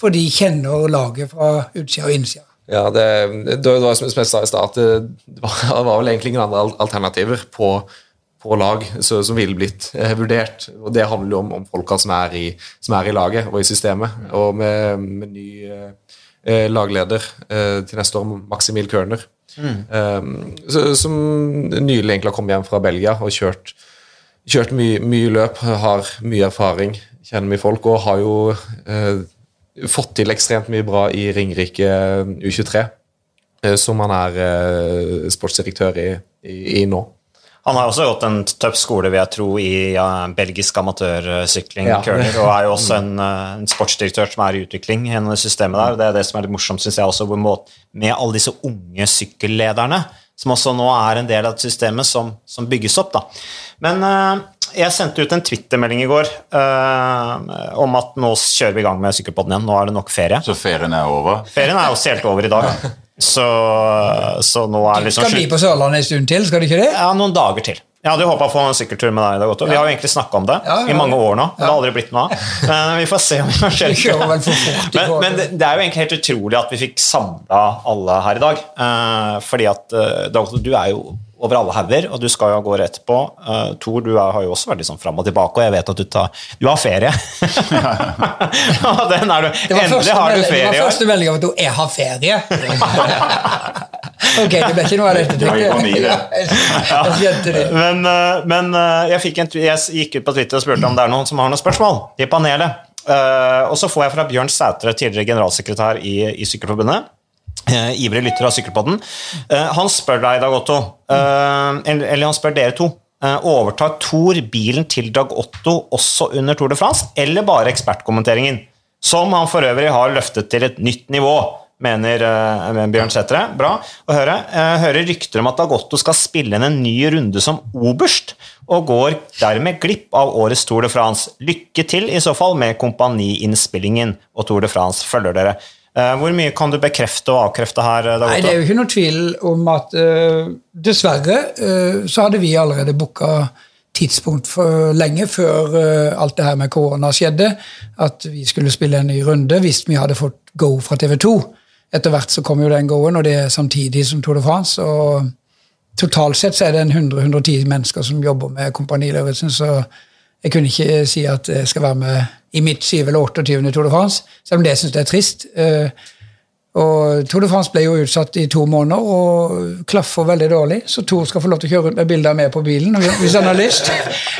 for de kjenner laget fra utsida og innsida. Ja, det, det, var som jeg sa i stad, det, var, [laughs] det var vel egentlig ingen andre alternativer på, på lag så, som ville blitt eh, vurdert. og Det handler jo om, om folka som er, i, som er, i, laget og i systemet. Og med, med ny eh, lagleder eh, til neste år, Maximil Körner, mm. eh, som nylig egentlig har kommet hjem fra Belgia og kjørt kjørt mye, mye, løp, har mye erfaring, kjenner mye folk og har jo eh, fått til ekstremt mye bra i Ringerike U23, eh, som han er eh, sportsdirektør i, i, i, nå. Han har også gått en tøff skole, vil jeg tro, i ja, belgisk amatørsykling, ja. Curler, og er jo også en, eh, en, sportsdirektør som er i utvikling gjennom det systemet der. Det er det som er litt morsomt, syns jeg også, med alle disse unge sykkellederne som også nå er en del av systemet som, som bygges opp. Da. Men uh, jeg sendte ut en Twitter-melding i går uh, om at nå kjører vi i gang med Sykkelpodden igjen. Nå er det nok ferie. Så ferien er over? Ferien er også helt over i dag. [laughs] Så, så nå er liksom Skal bli på Sørlandet en stund til? skal du ikke det? Ja, noen dager til. Jeg hadde håpa å få en sykkeltur med deg. Dag, Vi har jo egentlig snakka om det ja, ja, i mange år nå. Det har aldri blitt noe av. Men [laughs] vi får se om det skjer. Men, men det, det er jo egentlig helt utrolig at vi fikk samla alle her i dag. Uh, fordi at uh, du er jo over alle hauger, og du skal jo av gårde etterpå. Uh, Tor, du er, har jo også vært litt sånn fram og tilbake, og jeg vet at du, tar, du har ferie. [laughs] Den er du, endelig har du ferie Det var første melding om at jeg har ferie. [laughs] Ok, det ble ikke noe av dette. Det [laughs] ja. Ja. Men, eh, men eh, jeg, fikk en, jeg gikk ut på Twitter og spurte om det er noen som har noen spørsmål i panelet. Uh, og så får jeg fra Bjørn Sætre, tidligere generalsekretær i, i Sykkelforbundet. Eh, ivrig lytter av Sykkelpodden. Eh, han spør deg, Dag Otto, eh, eller, han spør dere to. eh, overtar Thor bilen til Dag Otto også under Tour de France, eller bare ekspertkommenteringen? Som han for øvrig har løftet til et nytt nivå, mener eh, Bjørn Sætre. Bra å høre. Jeg hører rykter om at Dag Otto skal spille inn en ny runde som oberst, og går dermed glipp av årets Tour de France. Lykke til i så fall med kompaniinnspillingen, og Tour de France følger dere. Eh, Hvor mye kan du bekrefte og avkrefte her, Dag Nei, Det er jo ikke noe tvil om at uh, dessverre uh, så hadde vi allerede booka tidspunkt for lenge før uh, alt det her med korona skjedde, at vi skulle spille en ny runde hvis vi hadde fått go fra TV 2. Etter hvert så kom jo den go-en, og det er samtidig som Tour de France. og Totalt sett så er det en 100-110 mennesker som jobber med Kompani Lauritzen, så jeg kunne ikke si at jeg skal være med i mitt 7. eller 28. Tour de France, selv om det syns jeg er trist. Eh, og Tour de France ble jo utsatt i to måneder og klaffer veldig dårlig, så Tor skal få lov til å kjøre rundt med bilder med på bilen hvis han har lyst.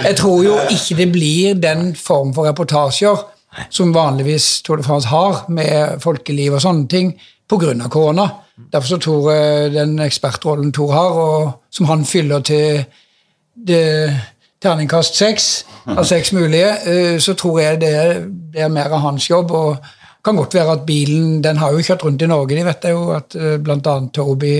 Jeg tror jo ikke det blir den form for reportasjer som vanligvis Tour de France har, med folkeliv og sånne ting, pga. korona. Derfor så tror jeg den ekspertrollen Tor har, og som han fyller til det, terningkast seks av seks mulige, eh, så tror jeg det, det er mer av hans jobb. og kan godt være at bilen den har jo kjørt rundt i Norge. De vet jeg jo at bl.a. blant annet Toby,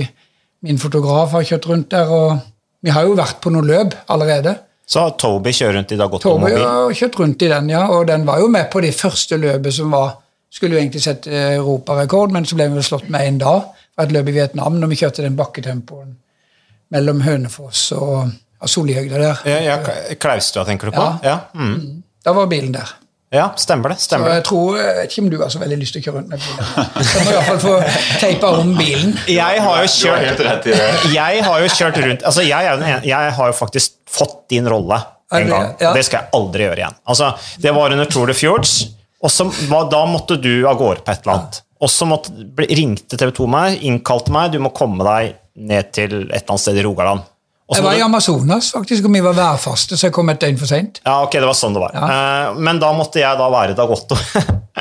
min fotograf, har kjørt rundt der. og Vi har jo vært på noen løp allerede. Så Toby kjører rundt i Dag Toby har kjørt rundt i den, ja. Og den var jo med på det første løpet som var Skulle jo egentlig sette europarekord, men så ble vi vel slått med én dag. Fra et løp i Vietnam, når vi kjørte den bakketempoen mellom Hønefoss og ja, Solihøgda der. Ja, ja, Klaustua, tenker du på? Ja. Ja, mm. Da var bilen der. ja stemmer det. Stemmer det. jeg tror, jeg vet ikke om du har så veldig lyst til å kjøre rundt med bilen. Så må i hvert fall få teipa om bilen. Jeg har jo kjørt helt rett i det. jeg har jo kjørt rundt altså jeg, er den ene, jeg har jo faktisk fått din rolle en gang. ja. Det skal jeg aldri gjøre igjen. Altså, det var under Tour de Fjords, og så, da måtte du av gårde på et eller annet. Og så ringte TV 2 meg, innkalte meg, du må komme deg ned til et eller annet sted i Rogaland. Jeg var i Amazonas, faktisk, og vi var værfaste, så jeg kom et døgn for seint. Ja, ok, det var sånn det var. Eh, men da måtte jeg da være Dag Otto.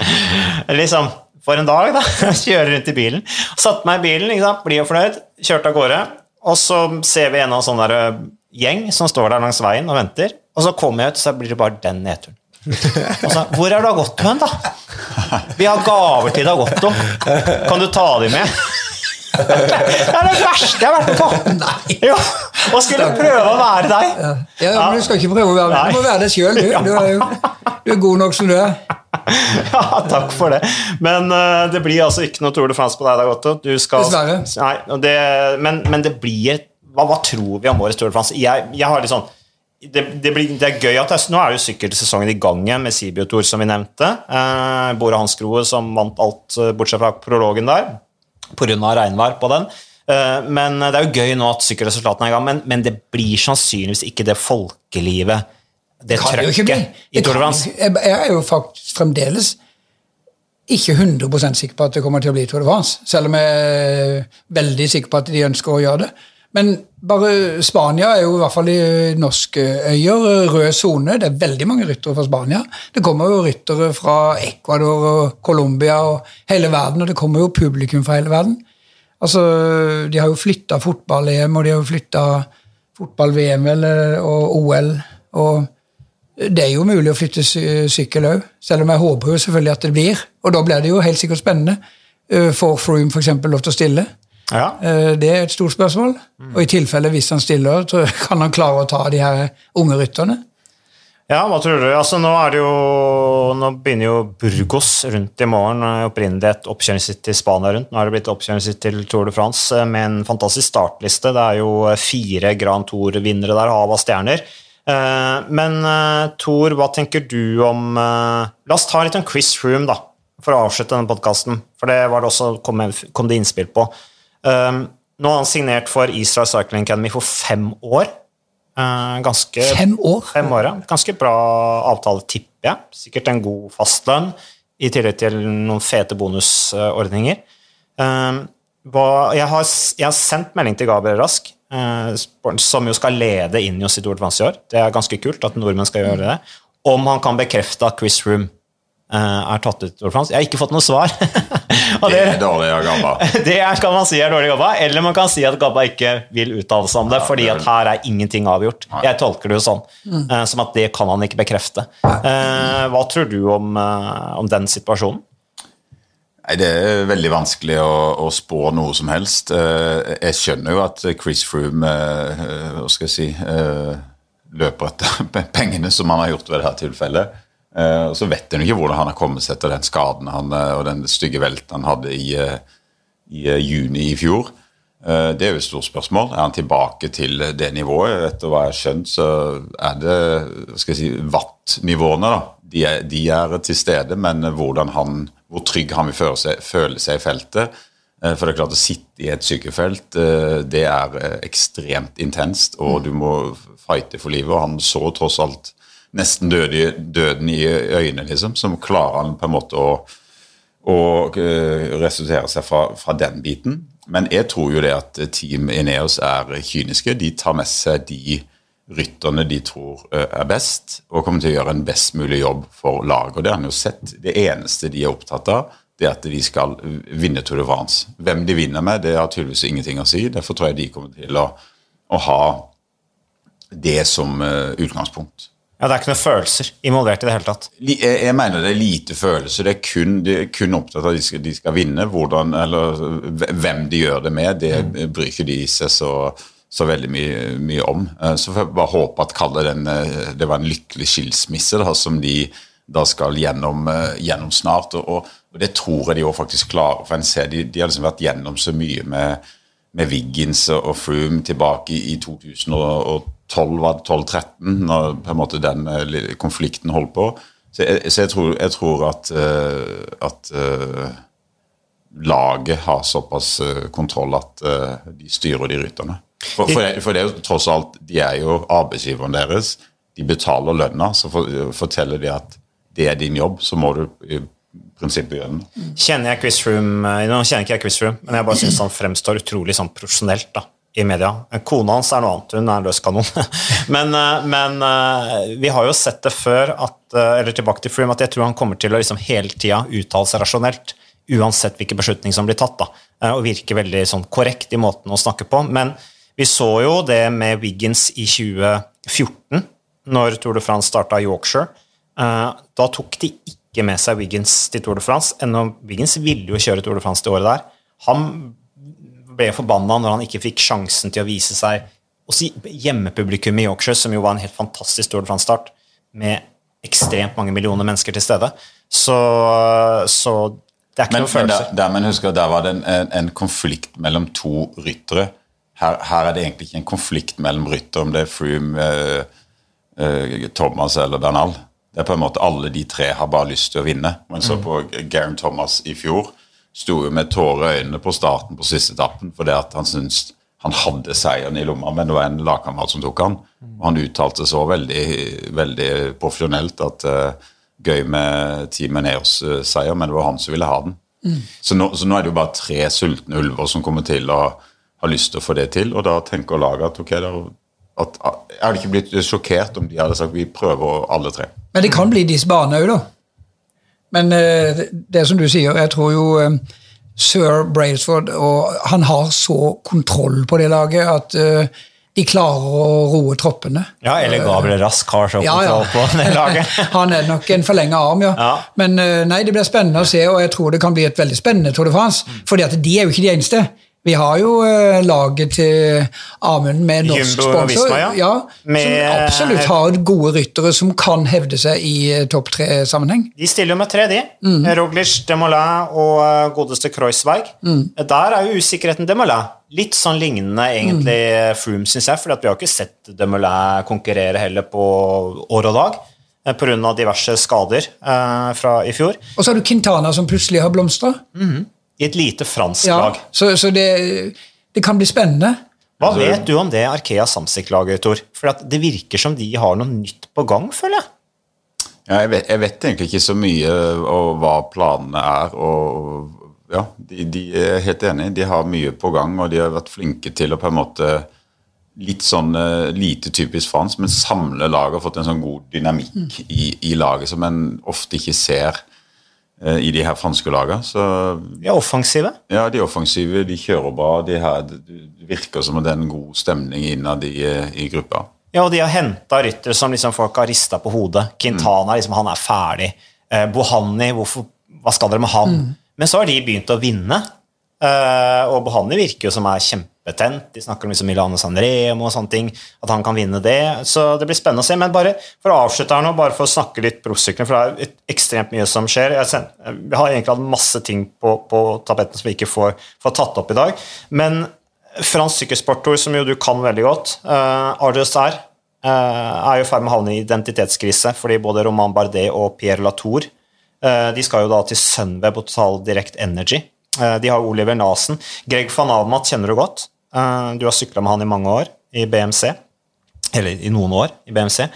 [laughs] liksom, for en dag, da. [laughs] Kjøre rundt i bilen. Satte meg i bilen, ikke sant? blid og fornøyd, kjørte av gårde. Og så ser vi en av sånn der eh, gjeng som står der langs veien og venter. Og så kommer jeg ut, så blir det bare den nedturen. Og så, hvor er Dagotto hen, da? [laughs] Vi har gaver til Dagotto. Kan du ta dem med? Det er det verste jeg har vært med på! Nei. Jo, og skulle prøve å være deg. Ja, men Du skal ikke prøve å være deg, du må være deg sjøl. Du. Du, er jo, du er god nok som du er. Ja, takk for det. Men uh, det blir altså ikke noe Tour de France på deg, Dag Otto. Du skal, Dessverre. Nei, det, men, men det blir hva, hva tror vi om årets Tour de France? Jeg, jeg har litt sånn det, det, blir, det er gøy at det, Nå er jo sykkelsesongen i gang igjen med Sibio-Tour, som vi nevnte. Eh, Bore Hansgrohe som vant alt eh, bortsett fra prologen der, pga. regnvær på den. Eh, men Det er jo gøy nå at sykkelresultatene er i gang, men, men det blir sannsynligvis ikke det folkelivet, det Kan det jo ikke bli. trøkket, i Tour jeg er jo faktisk fremdeles ikke 100 sikker på at det kommer til å bli Tour de France. Selv om jeg er veldig sikker på at de ønsker å gjøre det. Men bare Spania er jo i hvert fall i norske øyer rød sone. Det er veldig mange ryttere fra Spania. Det kommer jo ryttere fra Ecuador og Colombia og hele verden, og det kommer jo publikum fra hele verden. Altså, De har jo flytta fotball-EM, og de har jo flytta fotball-VM og OL. og det er jo mulig å flytte sy- sykkel òg, selv om jeg håper jo selvfølgelig at det blir. Og da blir det jo helt sikkert spennende. Eh, Får Froome f.eks. lov til å stille? Ja. Eh, Det er et stort spørsmål. Og i tilfelle, hvis han stiller, så kan han klare å ta de her unge rytterne. Ja, hva tror du? Altså, nå, er det jo, nå begynner jo Burgos rundt i morgen. eh, Opprinnelig et oppkjøringssitt til Spania rundt. Nå er det blitt oppkjøringssitt til Tour de France eh, med en fantastisk startliste. Det er jo fire Grand Tour-vinnere der, hav av stjerner. Men Tor, hva tenker du om La oss ta litt om Chris Froome, da, for å avslutte denne podkasten. For det var det også kom, kom det innspill på. Eh, Nå har han signert for Israel Cycling Academy for fem år. Uh, Ganske Fem år! Fem år, ja. Ganske bra avtale, tipper jeg. Sikkert en god fastlønn, i tillegg til noen fete bonusordninger. Um, hva, jeg, har, jeg har sendt melding til Gabriel Rask, uh, som jo skal lede Injos i Tour de France i år. Det er ganske kult at nordmenn skal gjøre det. Om han kan bekrefte at Chris Room er tatt ut Tour de France. Jeg har ikke fått noe svar. [laughs] Og Det det, er dårlig av Gabba. [laughs] det er, kan man si er dårlig Gabba, eller man kan si at Gabba ikke vil uttale seg om det, Ja, fordi det er at her er ingenting avgjort. Nei. Jeg tolker det jo sånn, eh, som at det kan han ikke bekrefte. Eh, hva tror du om, eh, om den situasjonen? Nei, Det er veldig vanskelig å, å spå noe som helst. Eh, Jeg skjønner jo at Chris Froome eh, eh, hva skal jeg si, eh, løper etter [laughs] pengene, som han har gjort ved dette tilfellet. Og Så vet en ikke hvordan han har kommet seg etter den skaden han, eh, og den stygge velten han hadde i, eh, i juni i fjor. Det er jo et stort spørsmål. Er han tilbake til det nivået? Etter hva jeg har skjønt, så er det skal jeg si, watt-nivåene. da. De er, de er til stede, men han, hvor trygg han vil føle seg, føle seg i feltet For det er klart å sitte i et sykefelt, det er ekstremt intenst, og du må fighte for livet. Og han så tross alt nesten døde, døden i øynene, liksom. Så klarer han på en måte å og eh, resultere seg fra, fra den biten. Men jeg tror jo det at Team Ineos er kyniske. De tar med seg de rytterne de tror eh, er best, og kommer til å gjøre en best mulig jobb for laget. Og det har han jo sett. Det eneste de er opptatt av, det er at de skal vinne Tour de France. Hvem de vinner med, det har tydeligvis ingenting å si. Derfor tror jeg de kommer til å, å ha det som eh, utgangspunkt. Ja, Det er ikke noen følelser involvert i det hele tatt. Jeg jeg mener det er lite følelser. Det er kun, de er kun opptatt av at de skal, de skal vinne. Hvordan, eller hvem de gjør det med, det bryr ikke de seg så, så veldig mye, mye om. Eh, Så får jeg bare håpe at kalle den, eh, det var en lykkelig skilsmisse da, som de da skal gjennom, eh, gjennom snart. Og, og det tror jeg de òg faktisk klarer. For en ser de, de har liksom vært gjennom så mye med, med Wiggins og Froome tilbake i i 2012, var det 12-13, når på en måte den eh, konflikten holdt på. Så jeg, så jeg, tror, jeg tror at, eh, at eh, laget har såpass kontroll at de styrer de rytterne. For, for, det, for det er jo tross alt, de er jo arbeidsgiveren deres. De betaler lønna, så for, forteller de at det er din jobb, så må du prinsippet gjør den. Kjenner jeg Froome eh, Nå kjenner ikke jeg Froome, men jeg bare syns han fremstår utrolig sånn profesjonelt da, i media. Kona hans er noe annet, hun er en løs kanon. [laughs] men eh, men eh, vi har jo sett det før, at, eller tilbake til Froome, at jeg tror han kommer til å liksom hele tida uttale seg rasjonelt, uansett hvilken beslutning som blir tatt, da, og virker veldig sånn korrekt i måten å snakke på. Men vi så jo det med Wiggins i 2014, når Tour de France starta Yorkshire. Da tok de ikke med seg Wiggins til Tour de France. Ennå Wiggins ville jo kjøre Tour de France det året der. Han ble forbanna når han ikke fikk sjansen til å vise seg hos hjemmepublikum i Yorkshire, som jo var en helt fantastisk Tour de France-start, med ekstremt mange millioner mennesker til stede. Så, så det er ikke Men, noen men, følelser. der, der, men husker, der var det en, en, en konflikt mellom to ryttere. Her, her er det egentlig ikke en konflikt mellom rytter, om det er Froome, eh, eh, Thomas eller Bernal. Det er på en måte Alle de tre har bare lyst til å vinne. Man så på Garen Thomas i fjor. Sto jo med tårer i øynene på starten på siste etappen fordi han syntes han hadde seieren i lomma, men det var en lagkamerat som tok han. Og han uttalte så veldig, veldig profesjonelt at uh, gøy med Team Eneos-seier, men det var han som ville ha den. Så, nå, så nå er det jo bare tre sultne ulver som kommer til å ha lyst til å få det til, og da tenker laget at ok, da, at, Jeg hadde ikke blitt sjokkert om de hadde sagt vi prøver alle tre. Men det kan bli disse barna òg, da. Men eh, det er som du sier, jeg tror jo eh, sir Brailsford Han har så kontroll på det laget at eh, de klarer å roe troppene. Ja, eller Gabriel Rask har så Ja, ja. kontroll på det laget. [laughs] Han er nok en forlenga arm, ja. Ja. Men nei, det blir spennende å se, og jeg tror det kan bli et veldig spennende Tour de France. Mm. fordi at de er jo ikke de eneste. Vi har jo eh, laget til Amund med norsk Jumbo sponsor. Visma, ja. Med- Som absolutt har gode ryttere som kan hevde seg i eh, topp tre-sammenheng. De stiller jo med tre, de. Roglic, Demoulin og eh, godeste Kreuzweig. Der er jo usikkerheten Demoulin. Litt sånn lignende egentlig mm. Froome, syns jeg. For vi har ikke sett Demoulin konkurrere heller på år og dag. Pga. Diverse skader eh, fra i fjor. Og så har du Quintana som plutselig har blomstra. I et lite fransk Ja, lag. så så det, det kan bli spennende. Hva vet du om det Arkea Samsic-laget, Tor? For at det virker som de har noe nytt på gang, føler jeg. Ja, jeg, vet, jeg vet egentlig ikke så mye om hva planene er, og ja, de, de er helt enig. De har mye på gang, og de har vært flinke til å på en måte Litt sånn eh, lite typisk fransk, men samle laget og fått en sånn god dynamikk i, i laget som en ofte ikke ser i de her franske lagene. Så De er offensive. ja, de er offensive, de kjører bra. De her, det virker som om det er en god stemning innad i, eh, i gruppa. Ja, og de har henta ryttere som liksom folk har rista på hodet. Quintana liksom, han er ferdig. Eh, Bohanni, hvorfor, hva skal dere med han? Men så har de begynt å vinne. Eh, og Bohanni virker jo som er kjempetent. De snakker om liksom Milano Sanremo og sånne ting. At han kan vinne det. Så det blir spennende å se. Men bare for å avslutte her nå, bare for å snakke litt proffsykling, for det er ekstremt mye som skjer. Jeg, har egentlig hatt masse ting på, på tapetten som vi ikke får, får tatt opp i dag. Men fransk sykkelsportord, som jo du kan veldig godt, uh, RDSR, uh, er jo i ferd med å havne i identitetskrise fordi både Roman Bardet og Pierre Latour eh, de skal jo da til Sunweb og Total Direct Energy. Eh, de har Oliver Nasen. Greg van Almat kjenner du godt. Eh, du har sykla med han i mange år i BMC. Eller i noen år i BMC.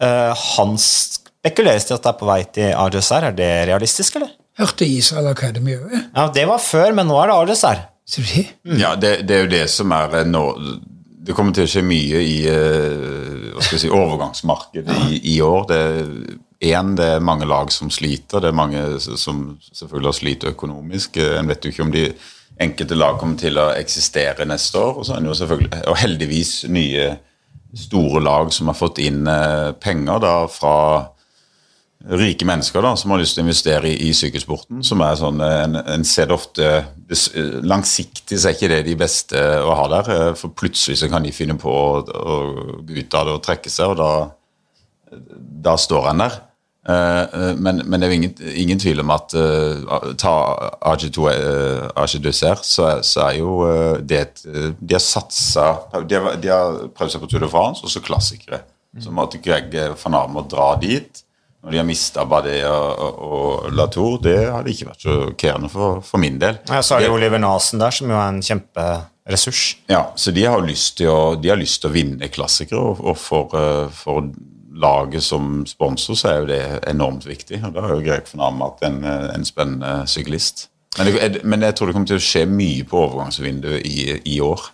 Eh, han spekuleres til at det er på vei til RDSR. Er det realistisk, eller? Hørte Israel Academy òg? Ja, Det var før, men nå er det RDSR. Mm. Ja, det, det er jo det som er eh, nå Det kommer til å skje mye i hva skal si, overgangsmarkedet i, i år. Det, en, det er mange lag som sliter. Det er mange som selvfølgelig har slitt økonomisk. Eh, En vet jo ikke om de enkelte lag kommer til å eksistere neste år. Og så er det jo selvfølgelig, og heldigvis nye store lag som har fått inn eh, penger da fra rike mennesker da, som har lyst til å investere i, i sykkelsporten. som er sånn, En, en ser det ofte Langsiktig så er ikke det de beste å ha der. eh, For plutselig så kan de finne på å, å gå ut av det og trekke seg, og da, da står en der. Eh, eh, Men, men det er jo ingen, ingen tvil om at uh, ta AG2 uh, AG2CR, så, så er jo uh, det et, De har satsa de, har- de har prøvd seg på Tour de France, og så klassikere. Så måtte Greg van Armer dra dit. Når de har mista Badet og, og, og Latour, det hadde ikke vært sjokkerende for, for min del. Ja, så er det Oliver Nasen der, som jo er en kjemperessurs. Ja, så de har lyst til å, de har lyst til å vinne klassikere, og, og for, for laget som sponsor så er jo det enormt viktig. Og da er jo Greg van at en, en spennende syklist. Men, det, men jeg tror det kommer til å skje mye på overgangsvinduet i, i år.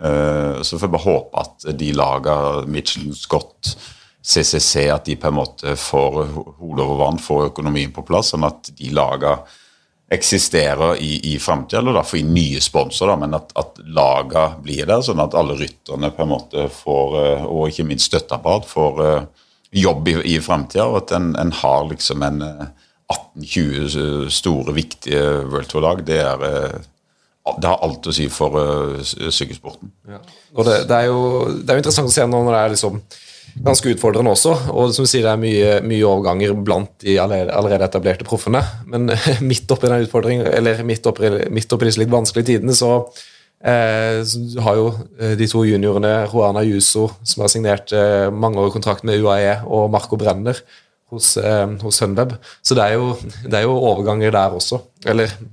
Uh, så får jeg bare håpe at de lagene, Mitchell, Scott, CCC, at de på en måte får hodet over vann, får økonomien på plass, sånn at de lagene eksisterer i, i framtida, eller da få inn nye sponsorer, men at, at laga blir der, sånn at alle rytterne på en måte får, eh, og ikke minst støtteapparat, får eh, jobb i, i framtida, og at en, en har liksom en eh, 18-20 store, viktige World Tour-lag. Det, er, eh, det har alt å si for eh, sykkelsporten. Og det, det, det er jo interessant å se nå når det er liksom ganske utfordrende også, og som du sier, det er mye, mye overganger blant de allerede, etablerte proffene. Men [laughs] midt oppi den utfordringen, eller midt oppi, midt oppi disse litt vanskelige tidene, så, eh, så har jo eh, de to juniorene, Juana Juso, som har signert eh, mangeårig kontrakt med UAE, og Marco Brenner hos, eh, hos Sunweb. Så det er, jo, det er jo overganger der også. Eller de,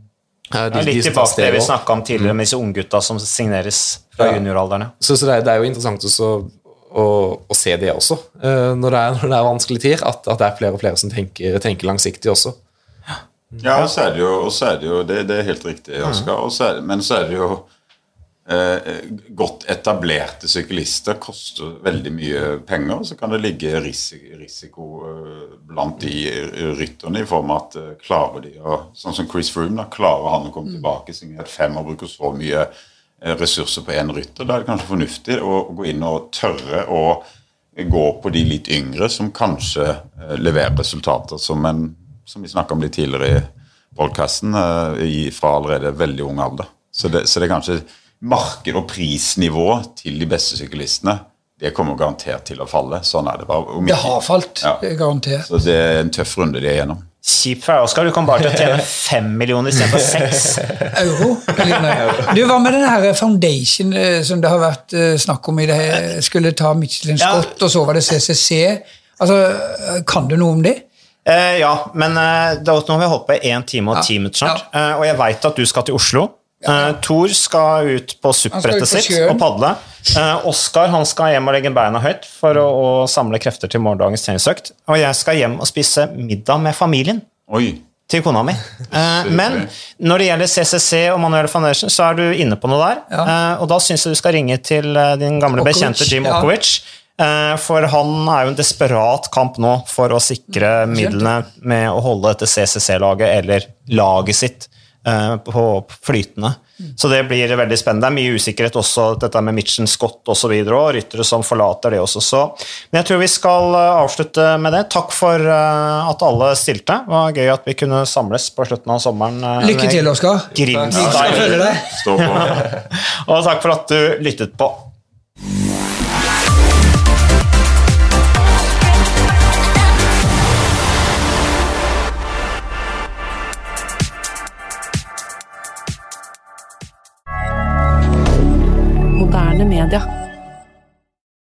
Ja, litt de tilbake til det vi snakka om tidligere med disse unggutta som signeres fra Ja. junioralderne. Så, så det, er, det er jo interessant også å, å se det også, eh, når, det er, [laughs] når det er vanskelige tider, at, at det er flere og flere som tenker, tenker langsiktig også. Ja, og så er det jo, og så er det, jo det, det er helt riktig, Oskar. og så er det- Men så er det jo eh, Godt etablerte syklister koster veldig mye penger. Så kan det ligge risiko, risiko eh, blant de rytterne i form av at eh, klarer de å Sånn som Chris Froome, da, klarer han å komme tilbake signert fem og bruker så mye ressurser på én rytter? Da er det kanskje fornuftig å gå inn og tørre å gå på de litt yngre som kanskje eh, leverer resultater som en som vi snakka om litt tidligere i podkasten, fra allerede veldig ung alder. Så det, så det er kanskje marked- og prisnivå til de beste syklistene. Det kommer garantert til å falle. Sånn er det bare. Om Det har falt, Ja. garantert. Så det er en tøff runde de er gjennom. Kjipt for deg, Oskar. Du kommer bare til å tjene [laughs] fem millioner istedenfor seks. Euro. Du, Hva med den her Foundation eh, som det har vært eh, snakk om i det? Skulle ta Michelin Ja. Scott, og så var det CCC. Altså, Kan du noe om det? Eh, ja, men eh, da, nå har vi holdt på i én time og Ja. ti minutter snart. Eh, og jeg veit at du skal til Oslo. Eh, Thor skal ut på suppbrettet sitt og padle. Uh, Oskar han skal hjem og legge beina høyt for å, å samle krefter til morgendagens treningsøkt. Og jeg skal hjem og spise middag med familien. Oi. til kona mi. [laughs] Uh, men når det gjelder CCC og Manuel Foundation, så er du inne på noe der. Ja. Eh, og da syns jeg du skal ringe til din gamle Okovic, bekjente Jim ja. Okovic. Eh, For han er jo en desperat kamp nå for å sikre Mm, midlene med å holde dette CCC-laget, eller laget sitt, på flytende. Mm. Så det blir veldig spennende. Det er mye usikkerhet også, dette med Mitchen Scott osv., og, og ryttere som forlater det også. Så. Men jeg tror vi skal eh, avslutte med det. Takk for eh, at alle stilte. Det var gøy at vi kunne samles på slutten av sommeren. eh, Lykke til, Oskar. Grimstad. Ja. Stå på. [laughs] Og takk for at du lyttet på. Moderne media.